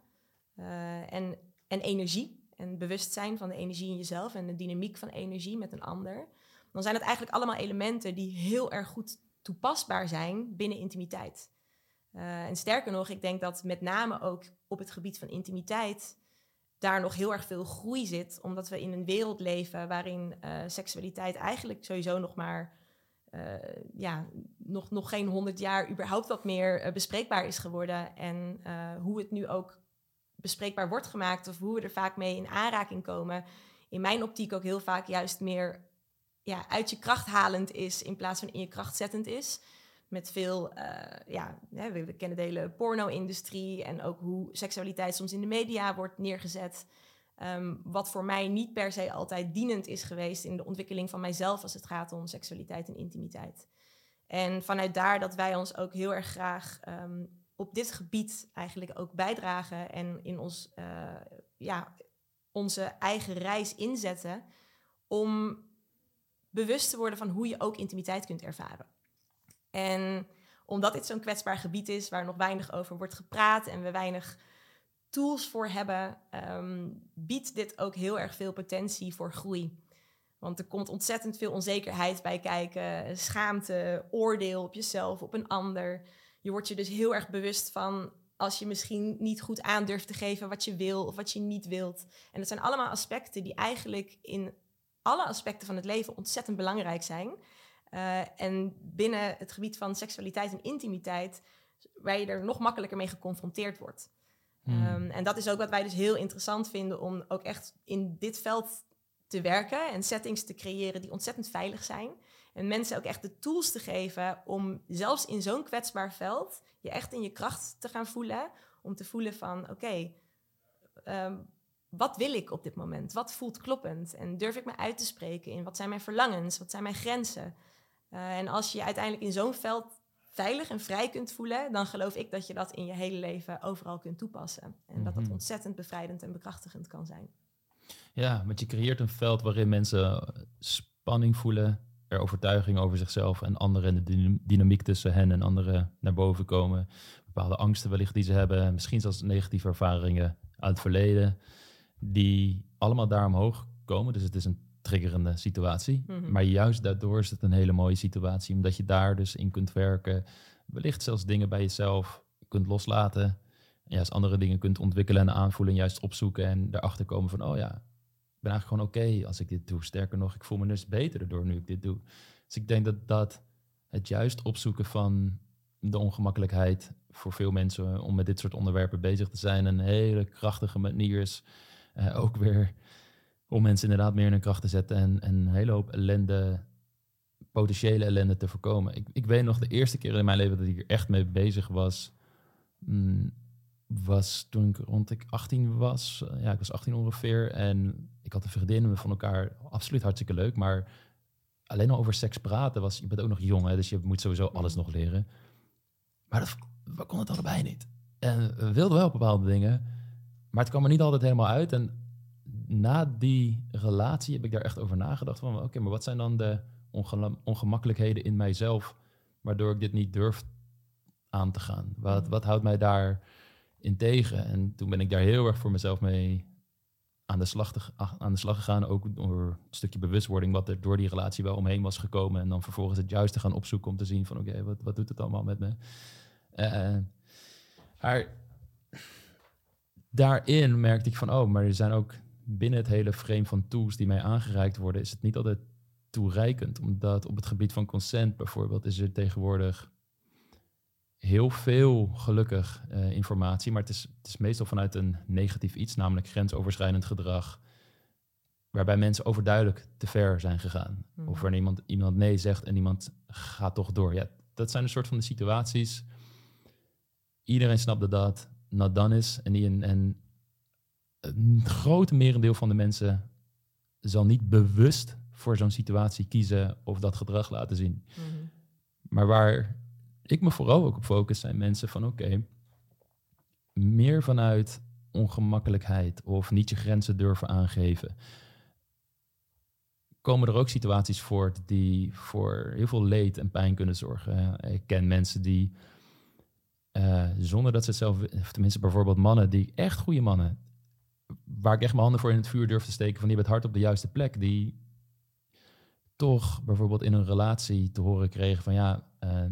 Uh, en, en energie en bewustzijn van de energie in jezelf en de dynamiek van energie met een ander. Dan zijn het eigenlijk allemaal elementen die heel erg goed toepasbaar zijn binnen intimiteit. Uh, en sterker nog, ik denk dat met name ook op het gebied van intimiteit daar nog heel erg veel groei zit, omdat we in een wereld leven waarin uh, seksualiteit eigenlijk sowieso nog maar uh, ja, nog, nog geen honderd jaar überhaupt wat meer uh, bespreekbaar is geworden. En hoe het nu ook bespreekbaar wordt gemaakt of hoe we er vaak mee in aanraking komen. In mijn optiek ook heel vaak juist meer ja, uit je kracht halend is in plaats van in je kracht zettend is. Met veel, ja, we, kennen de hele porno-industrie en ook hoe seksualiteit soms in de media wordt neergezet. Um, wat voor mij niet per se altijd dienend is geweest in de ontwikkeling van mijzelf als het gaat om seksualiteit en intimiteit. En vanuit daar dat wij ons ook heel erg graag um, op dit gebied eigenlijk ook bijdragen en in ons, uh, ja, onze eigen reis inzetten om bewust te worden van hoe je ook intimiteit kunt ervaren. En omdat dit zo'n kwetsbaar gebied is waar nog weinig over wordt gepraat en we weinig tools voor hebben, um, biedt dit ook heel erg veel potentie voor groei. Want er komt ontzettend veel onzekerheid bij kijken, schaamte, oordeel op jezelf, op een ander. Je wordt je dus heel erg bewust van als je misschien niet goed aan durft te geven wat je wil of wat je niet wilt. En dat zijn allemaal aspecten die eigenlijk in alle aspecten van het leven ontzettend belangrijk zijn. Uh, en binnen het gebied van seksualiteit en intimiteit, waar je er nog makkelijker mee geconfronteerd wordt. Hmm. Ehm, en dat is ook wat wij dus heel interessant vinden om ook echt in dit veld te werken en settings te creëren die ontzettend veilig zijn. En mensen ook echt de tools te geven om zelfs in zo'n kwetsbaar veld je echt in je kracht te gaan voelen. Om te voelen van oké, ehm, wat wil ik op dit moment? Wat voelt kloppend? En durf ik me uit te spreken in wat zijn mijn verlangens? Wat zijn mijn grenzen? Uh, en als je je uiteindelijk in zo'n veld veilig en vrij kunt voelen, dan geloof ik dat je dat in je hele leven overal kunt toepassen. En dat dat mhm. ontzettend bevrijdend en bekrachtigend kan zijn. Ja, want je creëert een veld waarin mensen spanning voelen, er overtuiging over zichzelf en anderen en de dynamiek tussen hen en anderen naar boven komen. Bepaalde angsten wellicht die ze hebben, misschien zelfs negatieve ervaringen uit het verleden, die allemaal daar omhoog komen. Dus het is een triggerende situatie. Mhm. Maar juist daardoor is het een hele mooie situatie, omdat je daar dus in kunt werken. Wellicht zelfs dingen bij jezelf kunt loslaten. En juist andere dingen kunt ontwikkelen en aanvoelen en juist opzoeken en erachter komen van, oh ja, ik ben eigenlijk gewoon oké als ik dit doe. Sterker nog, ik voel me dus beter door nu ik dit doe. Dus ik denk dat dat het juist opzoeken van de ongemakkelijkheid voor veel mensen om met dit soort onderwerpen bezig te zijn een hele krachtige manier is. Uh, ook weer om mensen inderdaad meer in hun kracht te zetten en, en een hele hoop ellende, potentiële ellende te voorkomen. Ik, ik weet nog de eerste keer in mijn leven dat ik hier echt mee bezig was, mm, was toen ik rond ik 18 was. ja, ik was 18 ongeveer. En ik had een vriendin. We vonden elkaar absoluut hartstikke leuk. Maar alleen al over seks praten was... Je bent ook nog jong, hè, dus je moet sowieso alles nog leren. Maar dat, we konden het allebei niet. En we wilden wel bepaalde dingen. Maar het kwam er niet altijd helemaal uit. En na die relatie heb ik daar echt over nagedacht. Van oké, maar wat zijn dan de ongemakkelijkheden in mijzelf... waardoor ik dit niet durf aan te gaan? Wat, wat houdt mij daar in tegen? En toen ben ik daar heel erg voor mezelf mee aan de slag, te, aan de slag gegaan. Ook door een stukje bewustwording wat er door die relatie wel omheen was gekomen. En dan vervolgens het juiste gaan opzoeken om te zien van oké, wat, wat doet het allemaal met me? Eh, maar daarin merkte ik van oh, maar er zijn ook binnen het hele frame van tools die mij aangereikt worden, is het niet altijd toereikend. Omdat op het gebied van consent bijvoorbeeld is er tegenwoordig heel veel gelukkig eh, informatie, maar het is, het is meestal vanuit een negatief iets, namelijk grensoverschrijdend gedrag, waarbij mensen overduidelijk te ver zijn gegaan. Mhm. Of wanneer iemand, iemand nee zegt en iemand gaat toch door. Ja, dat zijn een soort van de situaties. Iedereen snapt dat dat not done is. En, die, en, en een groot merendeel van de mensen zal niet bewust voor zo'n situatie kiezen of dat gedrag laten zien. Mhm. Maar waar ik me vooral ook op focus zijn mensen van oké, meer vanuit ongemakkelijkheid of niet je grenzen durven aangeven. Komen er ook situaties voort die voor heel veel leed en pijn kunnen zorgen. Ik ken mensen die eh, zonder dat ze het zelf, of tenminste bijvoorbeeld mannen die echt goede mannen, waar ik echt mijn handen voor in het vuur durf te steken, van die hebben het hart op de juiste plek, die toch bijvoorbeeld in een relatie te horen kregen van ja, eh,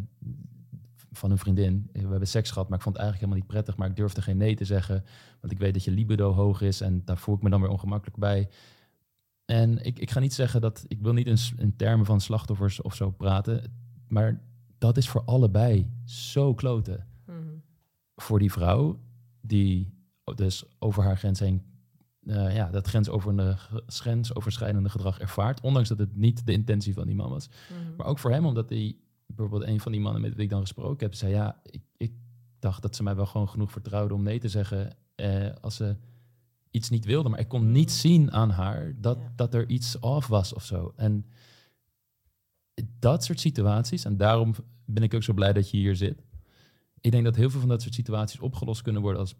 van een vriendin, we hebben seks gehad, maar ik vond het eigenlijk helemaal niet prettig, maar ik durfde geen nee te zeggen, want ik weet dat je libido hoog is en daar voel ik me dan weer ongemakkelijk bij. En ik, ik ga niet zeggen dat, ik wil niet in termen van slachtoffers of zo praten, maar dat is voor allebei zo kloten Mhm. voor die vrouw die dus over haar grens heen eh, ja, dat grensoverschrijdende, gedrag ervaart, ondanks dat het niet de intentie van die man was. Mhm. Maar ook voor hem, omdat hij bijvoorbeeld een van die mannen met wie ik dan gesproken heb, zei ja, ik, ik dacht dat ze mij wel gewoon genoeg vertrouwde om nee te zeggen eh, als ze iets niet wilde, maar ik kon niet zien aan haar dat, Ja. dat er iets off was of zo. En dat soort situaties, en daarom ben ik ook zo blij dat je hier zit. Ik denk dat heel veel van dat soort situaties opgelost kunnen worden als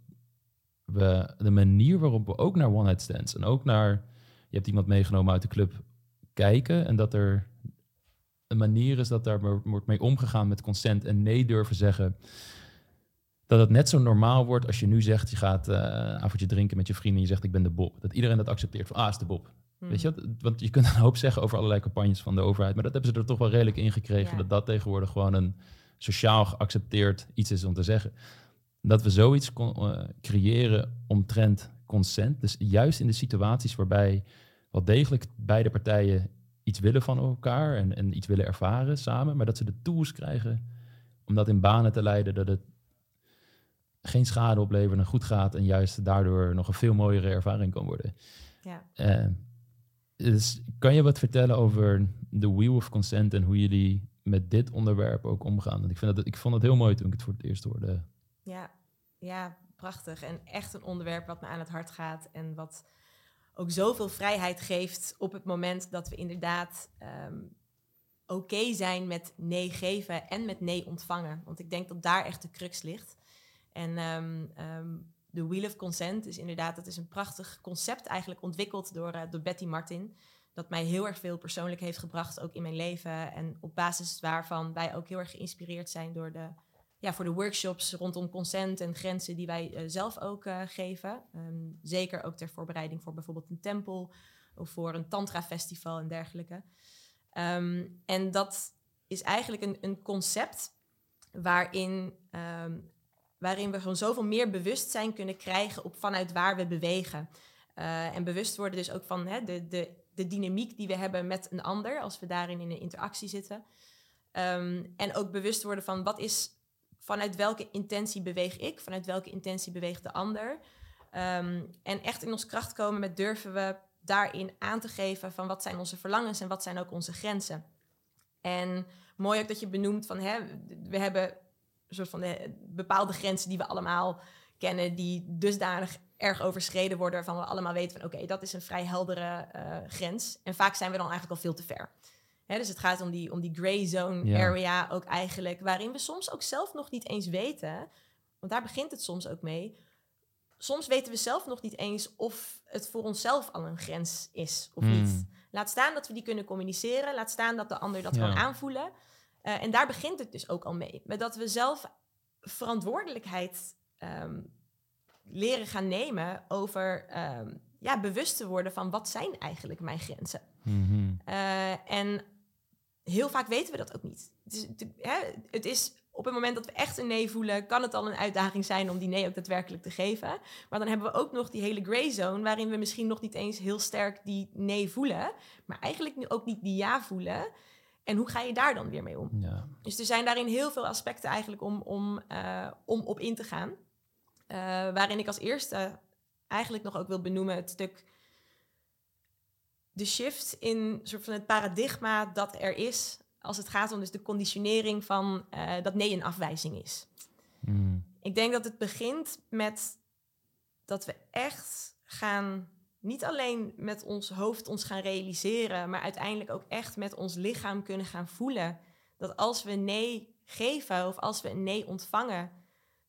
we de manier waarop we ook naar one-night stands en ook naar je hebt iemand meegenomen uit de club kijken en dat er een manier is dat daar wo- wordt mee omgegaan met consent en nee durven zeggen. Dat het net zo normaal wordt als je nu zegt je gaat eh, een avondje drinken met je vrienden en je zegt ik ben de Bob. Dat iedereen dat accepteert van ah is de Bob. Weet je wat? Want je kunt een hoop zeggen over allerlei campagnes van de overheid, maar dat hebben ze er toch wel redelijk in gekregen Ja. dat dat tegenwoordig gewoon een sociaal geaccepteerd iets is om te zeggen. Dat we zoiets kon, eh, creëren omtrent consent. Dus juist in de situaties waarbij wel degelijk beide partijen iets willen van elkaar en, en iets willen ervaren samen, maar dat ze de tools krijgen om dat in banen te leiden, dat het geen schade oplevert en goed gaat en juist daardoor nog een veel mooiere ervaring kan worden. Ja. Eh, dus kan je wat vertellen over de Wheel of Consent en hoe jullie met dit onderwerp ook omgaan? Want ik, vind dat, ik vond het heel mooi toen ik het voor het eerst hoorde. Ja, ja, prachtig. En echt een onderwerp wat me aan het hart gaat. En wat ook zoveel vrijheid geeft op het moment dat we inderdaad ehm, oké zijn met nee geven en met nee ontvangen. Want ik denk dat daar echt de crux ligt. En ehm, ehm, de Wheel of Consent is inderdaad, dat is een prachtig concept eigenlijk ontwikkeld door, eh, door Betty Martin. Dat mij heel erg veel persoonlijk heeft gebracht, ook in mijn leven. En op basis waarvan wij ook heel erg geïnspireerd zijn door de ja, voor de workshops rondom consent en grenzen die wij eh, zelf ook eh, geven. Ehm, zeker ook ter voorbereiding voor bijvoorbeeld een tempel of voor een tantra-festival en dergelijke. Ehm, en dat is eigenlijk een, een concept waarin, ehm, waarin we gewoon zoveel meer bewustzijn kunnen krijgen op vanuit waar we bewegen. Eh, en bewust worden dus ook van hè, de, de, de dynamiek die we hebben met een ander als we daarin in een interactie zitten. En ook bewust worden van wat is vanuit welke intentie beweeg ik, vanuit welke intentie beweegt de ander. Ehm, en echt in ons kracht komen met durven we daarin aan te geven van wat zijn onze verlangens en wat zijn ook onze grenzen. En mooi ook dat je benoemt van hè, we hebben een soort van eh, bepaalde grenzen die we allemaal kennen die dusdanig erg overschreden worden, waarvan we allemaal weten van oké, dat is een vrij heldere uh, grens. En vaak zijn we dan eigenlijk al veel te ver. Hè, dus het gaat om die, om die gray zone Ja. area ook eigenlijk, waarin we soms ook zelf nog niet eens weten, want daar begint het soms ook mee. Soms weten we zelf nog niet eens of het voor onszelf al een grens is of Hmm. niet. Laat staan dat we die kunnen communiceren, laat staan dat de ander dat Ja. kan aanvoelen. Eh, en daar begint het dus ook al mee. Met dat we zelf verantwoordelijkheid ehm, leren gaan nemen over ehm, ja, bewust te worden van wat zijn eigenlijk mijn grenzen. Mhm. Eh, en heel vaak weten we dat ook niet. Het is, het, hè, het is op het moment dat we echt een nee voelen, kan het al een uitdaging zijn om die nee ook daadwerkelijk te geven. Maar dan hebben we ook nog die hele gray zone, waarin we misschien nog niet eens heel sterk die nee voelen, maar eigenlijk nu ook niet die ja voelen. En hoe ga je daar dan weer mee om? Ja. Dus er zijn daarin heel veel aspecten eigenlijk om, om, eh, om op in te gaan. Eh, waarin ik als eerste eigenlijk nog ook wil benoemen het stuk de shift in soort van het paradigma dat er is als het gaat om dus de conditionering van eh, dat nee een afwijzing is. Mhm. Ik denk dat het begint met dat we echt gaan, niet alleen met ons hoofd ons gaan realiseren, maar uiteindelijk ook echt met ons lichaam kunnen gaan voelen dat als we nee geven of als we een nee ontvangen,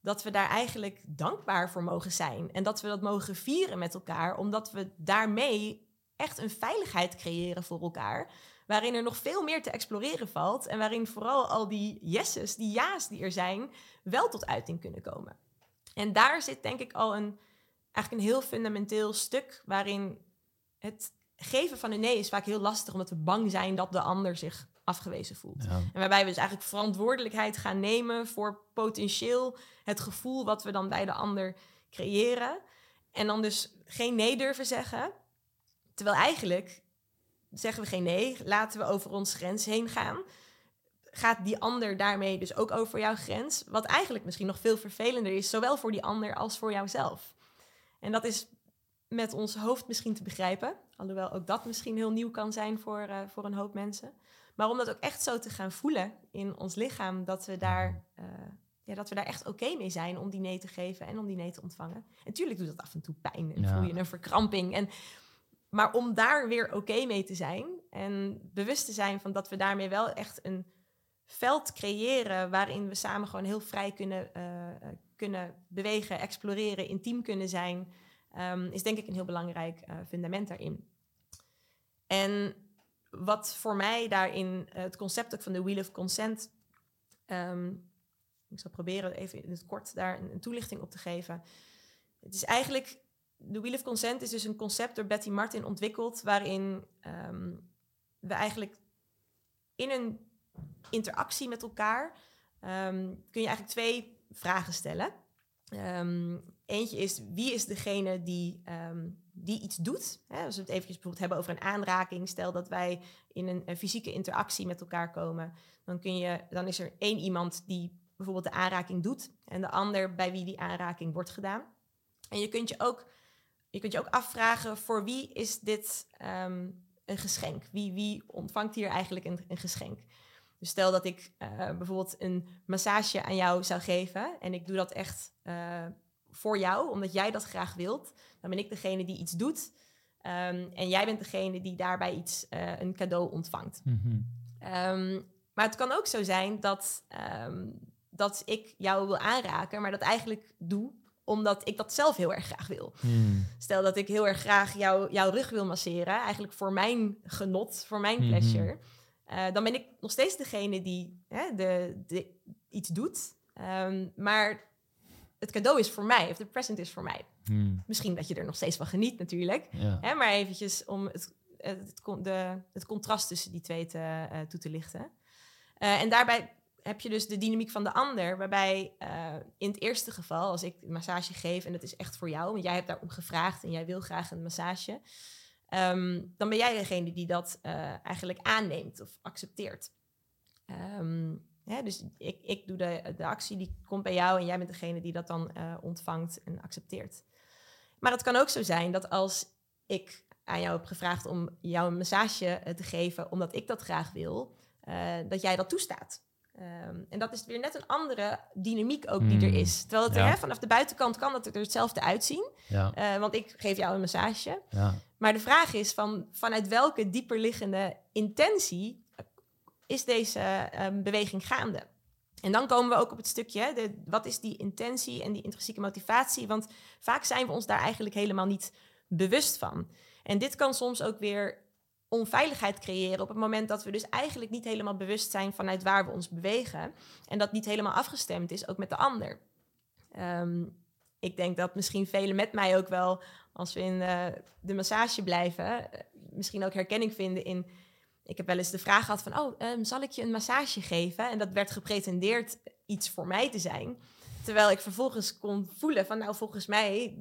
dat we daar eigenlijk dankbaar voor mogen zijn. En dat we dat mogen vieren met elkaar, omdat we daarmee echt een veiligheid creëren voor elkaar. Waarin er nog veel meer te exploreren valt. En waarin vooral al die yeses, die ja's die er zijn, wel tot uiting kunnen komen. En daar zit denk ik al een, eigenlijk een heel fundamenteel stuk waarin het geven van een nee is vaak heel lastig, omdat we bang zijn dat de ander zich afgewezen voelt. Ja. En waarbij we dus eigenlijk verantwoordelijkheid gaan nemen voor potentieel het gevoel wat we dan bij de ander creëren. En dan dus geen nee durven zeggen. Terwijl eigenlijk zeggen we geen nee, laten we over ons grens heen gaan. Gaat die ander daarmee dus ook over jouw grens? Wat eigenlijk misschien nog veel vervelender is, zowel voor die ander als voor jouzelf. En dat is met ons hoofd misschien te begrijpen. Alhoewel ook dat misschien heel nieuw kan zijn voor, eh, voor een hoop mensen. Maar om dat ook echt zo te gaan voelen in ons lichaam, dat we daar, eh, ja, dat we daar echt oké mee zijn om die nee te geven en om die nee te ontvangen. En natuurlijk doet dat af en toe pijn en Ja. voel je een verkramping. En, maar om daar weer oké mee te zijn en bewust te zijn van dat we daarmee wel echt een veld creëren waarin we samen gewoon heel vrij kunnen, eh, eh, kunnen bewegen, exploreren, intiem kunnen zijn, ehm, is denk ik een heel belangrijk eh, fundament daarin. En wat voor mij daarin het concept ook van de Wheel of Consent. ehm, ik zal proberen even in het kort daar een toelichting op te geven. Het is eigenlijk. De Wheel of Consent is dus een concept door Betty Martin ontwikkeld. waarin ehm, we eigenlijk in een interactie met elkaar. ehm, kun je eigenlijk twee vragen stellen. Ehm, eentje is wie is degene die, die iets doet. Hè, als we het eventjes bijvoorbeeld hebben over een aanraking. Stel dat wij in een, een fysieke interactie met elkaar komen. Dan, kun je, dan is er één iemand die bijvoorbeeld de aanraking doet. En de ander bij wie die aanraking wordt gedaan. En je kunt je ook, je kunt je ook afvragen voor wie is dit ehm, een geschenk? Wie, wie ontvangt hier eigenlijk een, een geschenk? Dus stel dat ik eh, bijvoorbeeld een massage aan jou zou geven en ik doe dat echt eh, voor jou, omdat jij dat graag wilt, dan ben ik degene die iets doet ehm, en jij bent degene die daarbij iets, eh, een cadeau ontvangt. Mhm. Ehm, maar het kan ook zo zijn dat, dat ik jou wil aanraken, maar dat eigenlijk doe omdat ik dat zelf heel erg graag wil. Mhm. Stel dat ik heel erg graag jou, jouw rug wil masseren, eigenlijk voor mijn genot, voor mijn Mhm. pleasure. Eh, dan ben ik nog steeds degene die hè, de, de, iets doet. Ehm, maar het cadeau is voor mij, of de present is voor mij. Mhm. Misschien dat je er nog steeds van geniet natuurlijk. Ja. Hè, maar eventjes om het, het, de, het contrast tussen die twee te, eh, toe te lichten. Eh, en daarbij heb je dus de dynamiek van de ander, waarbij eh, in het eerste geval, als ik een massage geef en het is echt voor jou, want jij hebt daarom gevraagd en jij wil graag een massage, ehm, dan ben jij degene die dat eh, eigenlijk aanneemt of accepteert. Ehm, dus ik, ik doe de, actie, die komt bij jou en jij bent degene die dat dan eh, ontvangt en accepteert. Maar het kan ook zo zijn dat als ik aan jou heb gevraagd om jou een massage te geven, omdat ik dat graag wil, dat jij dat toestaat. Ehm, en dat is weer net een andere dynamiek ook die er Hmm. is. Terwijl het Ja. er, hè, vanaf de buitenkant kan het er hetzelfde uitzien. Ja, Eh, want ik geef jou een massage. ja. Maar de vraag is van, vanuit welke dieperliggende intentie is deze ehm, beweging gaande? En dan komen we ook op het stukje, de, wat is die intentie en die intrinsieke motivatie? Want vaak zijn we ons daar eigenlijk helemaal niet bewust van. En dit kan soms ook weer onveiligheid creëren op het moment dat we dus eigenlijk niet helemaal bewust zijn vanuit waar we ons bewegen. En dat niet helemaal afgestemd is, ook met de ander. Ehm, ik denk dat misschien velen met mij ook wel, als we in eh, de massage blijven, eh, misschien ook herkenning vinden in. Ik heb wel eens de vraag gehad van, oh, ehm, zal ik je een massage geven? En dat werd gepretendeerd iets voor mij te zijn. Terwijl ik vervolgens kon voelen van, nou, volgens mij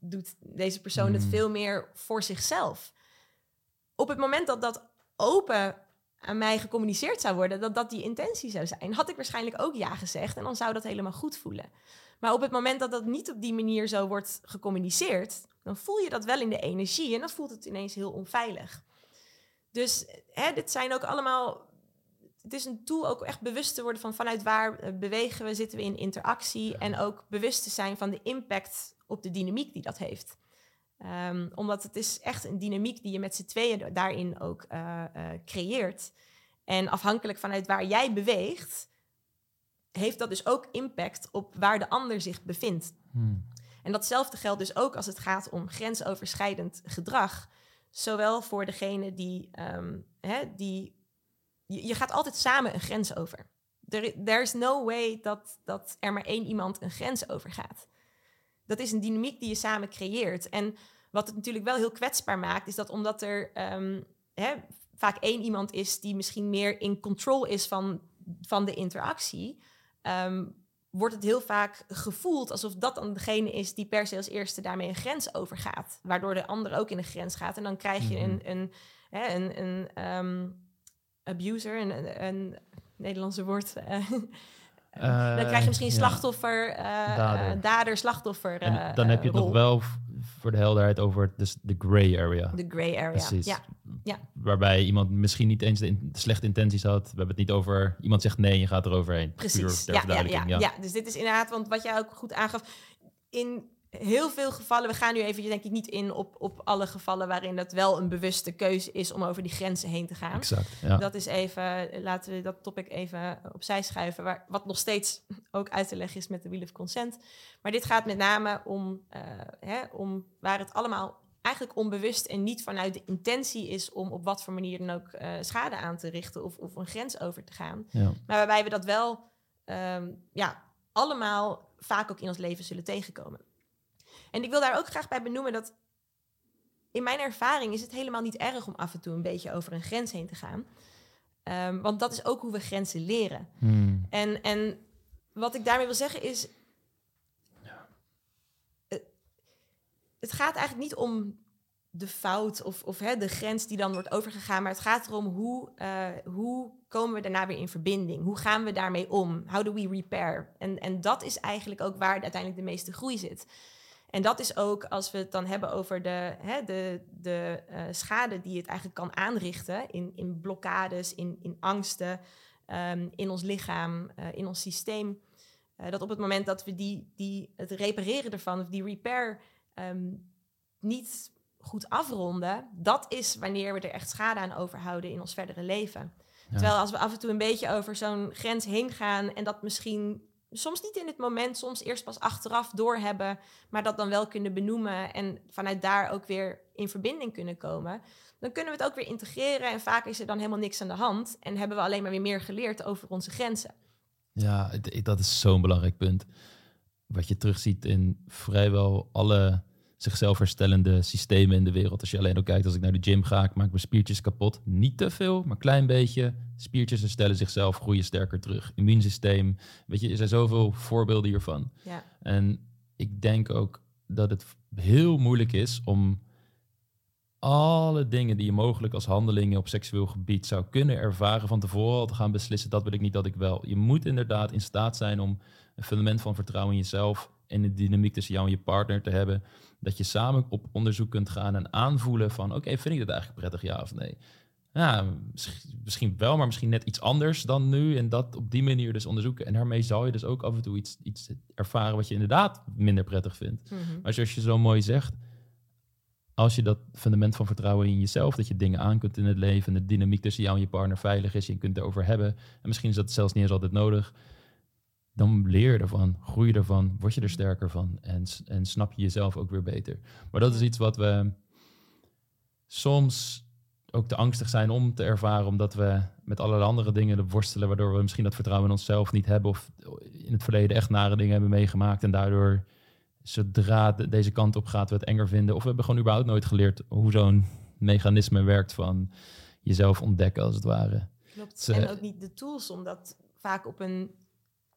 doet deze persoon het Hmm. veel meer voor zichzelf. Op het moment dat dat open aan mij gecommuniceerd zou worden, dat dat die intentie zou zijn, had ik waarschijnlijk ook ja gezegd en dan zou dat helemaal goed voelen. Maar op het moment dat dat niet op die manier zo wordt gecommuniceerd, dan voel je dat wel in de energie en dan voelt het ineens heel onveilig. Dus hè, dit zijn ook allemaal. Het is een tool ook echt bewust te worden van vanuit waar eh, bewegen we, zitten we in interactie en ook bewust te zijn van de impact op de dynamiek die dat heeft. Ehm, omdat het is echt een dynamiek die je met z'n tweeën daarin ook eh, eh, creëert. En afhankelijk vanuit waar jij beweegt, heeft dat dus ook impact op waar de ander zich bevindt. Hmm. En datzelfde geldt dus ook als het gaat om grensoverschrijdend gedrag. Zowel voor degene die, ehm, hè, die je, je gaat altijd samen een grens over. There, there's no way dat, dat er maar één iemand een grens overgaat. Dat is een dynamiek die je samen creëert. En wat het natuurlijk wel heel kwetsbaar maakt, is dat omdat er ehm, hè, vaak één iemand is die misschien meer in control is van, van de interactie, ehm, wordt het heel vaak gevoeld alsof dat dan degene is die per se als eerste daarmee een grens overgaat. Waardoor de ander ook in een grens gaat. En dan krijg je Mhm. een, een, hè, een, een ehm, abuser, een, een, een Nederlandse woord. eh, Eh, dan krijg je misschien ja. slachtoffer, eh, Dader. eh, dader, slachtoffer. En eh, dan heb je nog wel voor de helderheid over dus de gray area. De grey area. Precies. Ja, ja. Waarbij iemand misschien niet eens de, in- de slechte intenties had. We hebben het niet over iemand zegt nee en je gaat eroverheen. Precies. Ja, ja, ja, verduidelijking, ja. dus dit is inderdaad, want wat jij ook goed aangaf, in heel veel gevallen, we gaan nu even denk ik niet in op, op alle gevallen waarin dat wel een bewuste keuze is om over die grenzen heen te gaan. Exact. Ja. Dat is even, laten we dat topic even opzij schuiven, waar, wat nog steeds ook uit te leggen is met de Wheel of Consent. Maar dit gaat met name om, eh, hè, om waar het allemaal eigenlijk onbewust en niet vanuit de intentie is om op wat voor manier dan ook eh, schade aan te richten of, of een grens over te gaan. ja. Maar waarbij we dat wel ehm, ja, allemaal vaak ook in ons leven zullen tegenkomen. En ik wil daar ook graag bij benoemen dat in mijn ervaring is het helemaal niet erg om af en toe een beetje over een grens heen te gaan. Ehm, want dat is ook hoe we grenzen leren. Hmm. En, en wat ik daarmee wil zeggen is. Het gaat eigenlijk niet om de fout of, of hè, de grens die dan wordt overgegaan, maar het gaat erom hoe, eh, hoe komen we daarna weer in verbinding? Hoe gaan we daarmee om? How do we repair? En, en dat is eigenlijk ook waar uiteindelijk de meeste groei zit. En dat is ook als we het dan hebben over de, hè, de, de eh, schade die het eigenlijk kan aanrichten in, in blokkades, in, in angsten, ehm, in ons lichaam, eh, in ons systeem. Eh, dat op het moment dat we die, die, het repareren ervan, of die repair, ehm, niet goed afronden, dat is wanneer we er echt schade aan overhouden in ons verdere leven. Ja. Terwijl als we af en toe een beetje over zo'n grens heen gaan en dat misschien soms niet in het moment, soms eerst pas achteraf doorhebben, maar dat dan wel kunnen benoemen en vanuit daar ook weer in verbinding kunnen komen, dan kunnen we het ook weer integreren en vaak is er dan helemaal niks aan de hand en hebben we alleen maar weer meer geleerd over onze grenzen. Ja, dat is zo'n belangrijk punt. Wat je terugziet in vrijwel alle zichzelf herstellende systemen in de wereld. Als je alleen ook kijkt, als ik naar de gym ga, ik maak mijn spiertjes kapot. Niet te veel, maar een klein beetje. Spiertjes herstellen zichzelf, groeien sterker terug. Immuunsysteem. Weet je, er zijn zoveel voorbeelden hiervan. Ja, En ik denk ook dat het heel moeilijk is om alle dingen die je mogelijk als handelingen op seksueel gebied zou kunnen ervaren van tevoren al te gaan beslissen, dat wil ik niet, dat ik wel. Je moet inderdaad in staat zijn om een fundament van vertrouwen in jezelf en de dynamiek tussen jou en je partner te hebben. Dat je samen op onderzoek kunt gaan en aanvoelen van, oké, vind ik dit eigenlijk prettig, ja of nee? ja, misschien, misschien wel, maar misschien net iets anders dan nu. En dat op die manier dus onderzoeken. En daarmee zal je dus ook af en toe iets, iets ervaren wat je inderdaad minder prettig vindt. Mhm. Maar zoals je zo mooi zegt, als je dat fundament van vertrouwen in jezelf, dat je dingen aan kunt in het leven en de dynamiek tussen jou en je partner veilig is, je kunt erover hebben. En misschien is dat zelfs niet eens altijd nodig. Dan leer je ervan, groei je ervan, word je er sterker van en, en snap je jezelf ook weer beter. Maar dat is iets wat we soms ook te angstig zijn om te ervaren, omdat we met allerlei andere dingen worstelen, waardoor we misschien dat vertrouwen in onszelf niet hebben of in het verleden echt nare dingen hebben meegemaakt en daardoor zodra de- deze kant op gaat we het enger vinden. Of we hebben gewoon überhaupt nooit geleerd hoe zo'n mechanisme werkt van jezelf ontdekken als het ware. Klopt. En ook niet de tools om dat vaak op een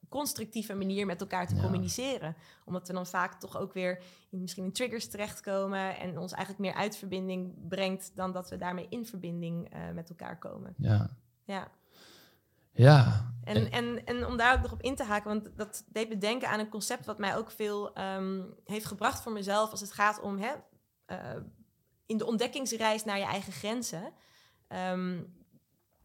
constructieve manier met elkaar te Ja. communiceren. Omdat we dan vaak toch ook weer in, misschien in triggers terechtkomen en ons eigenlijk meer uit verbinding brengt dan dat we daarmee in verbinding eh, met elkaar komen. Ja, Ja. ja. En, en, en om daar ook nog op in te haken, want dat deed me denken aan een concept wat mij ook veel ehm, heeft gebracht voor mezelf als het gaat om hè, eh, in de ontdekkingsreis naar je eigen grenzen. ehm,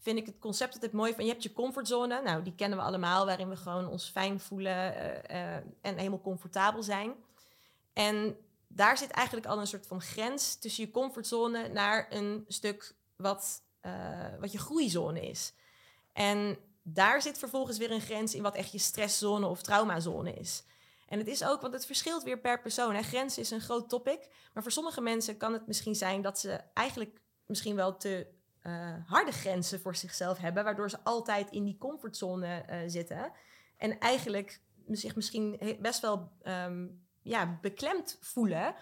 vind ik het concept altijd mooi van je hebt je comfortzone. Nou, die kennen we allemaal, waarin we gewoon ons fijn voelen eh, eh, en helemaal comfortabel zijn. En daar zit eigenlijk al een soort van grens tussen je comfortzone naar een stuk wat, eh, wat je groeizone is. En daar zit vervolgens weer een grens in wat echt je stresszone of traumazone is. En het is ook, want het verschilt weer per persoon. Hè. Grens is een groot topic. Maar voor sommige mensen kan het misschien zijn dat ze eigenlijk misschien wel te eh, harde grenzen voor zichzelf hebben. Waardoor ze altijd in die comfortzone eh, zitten. En eigenlijk zich misschien best wel ehm, ja, beklemd voelen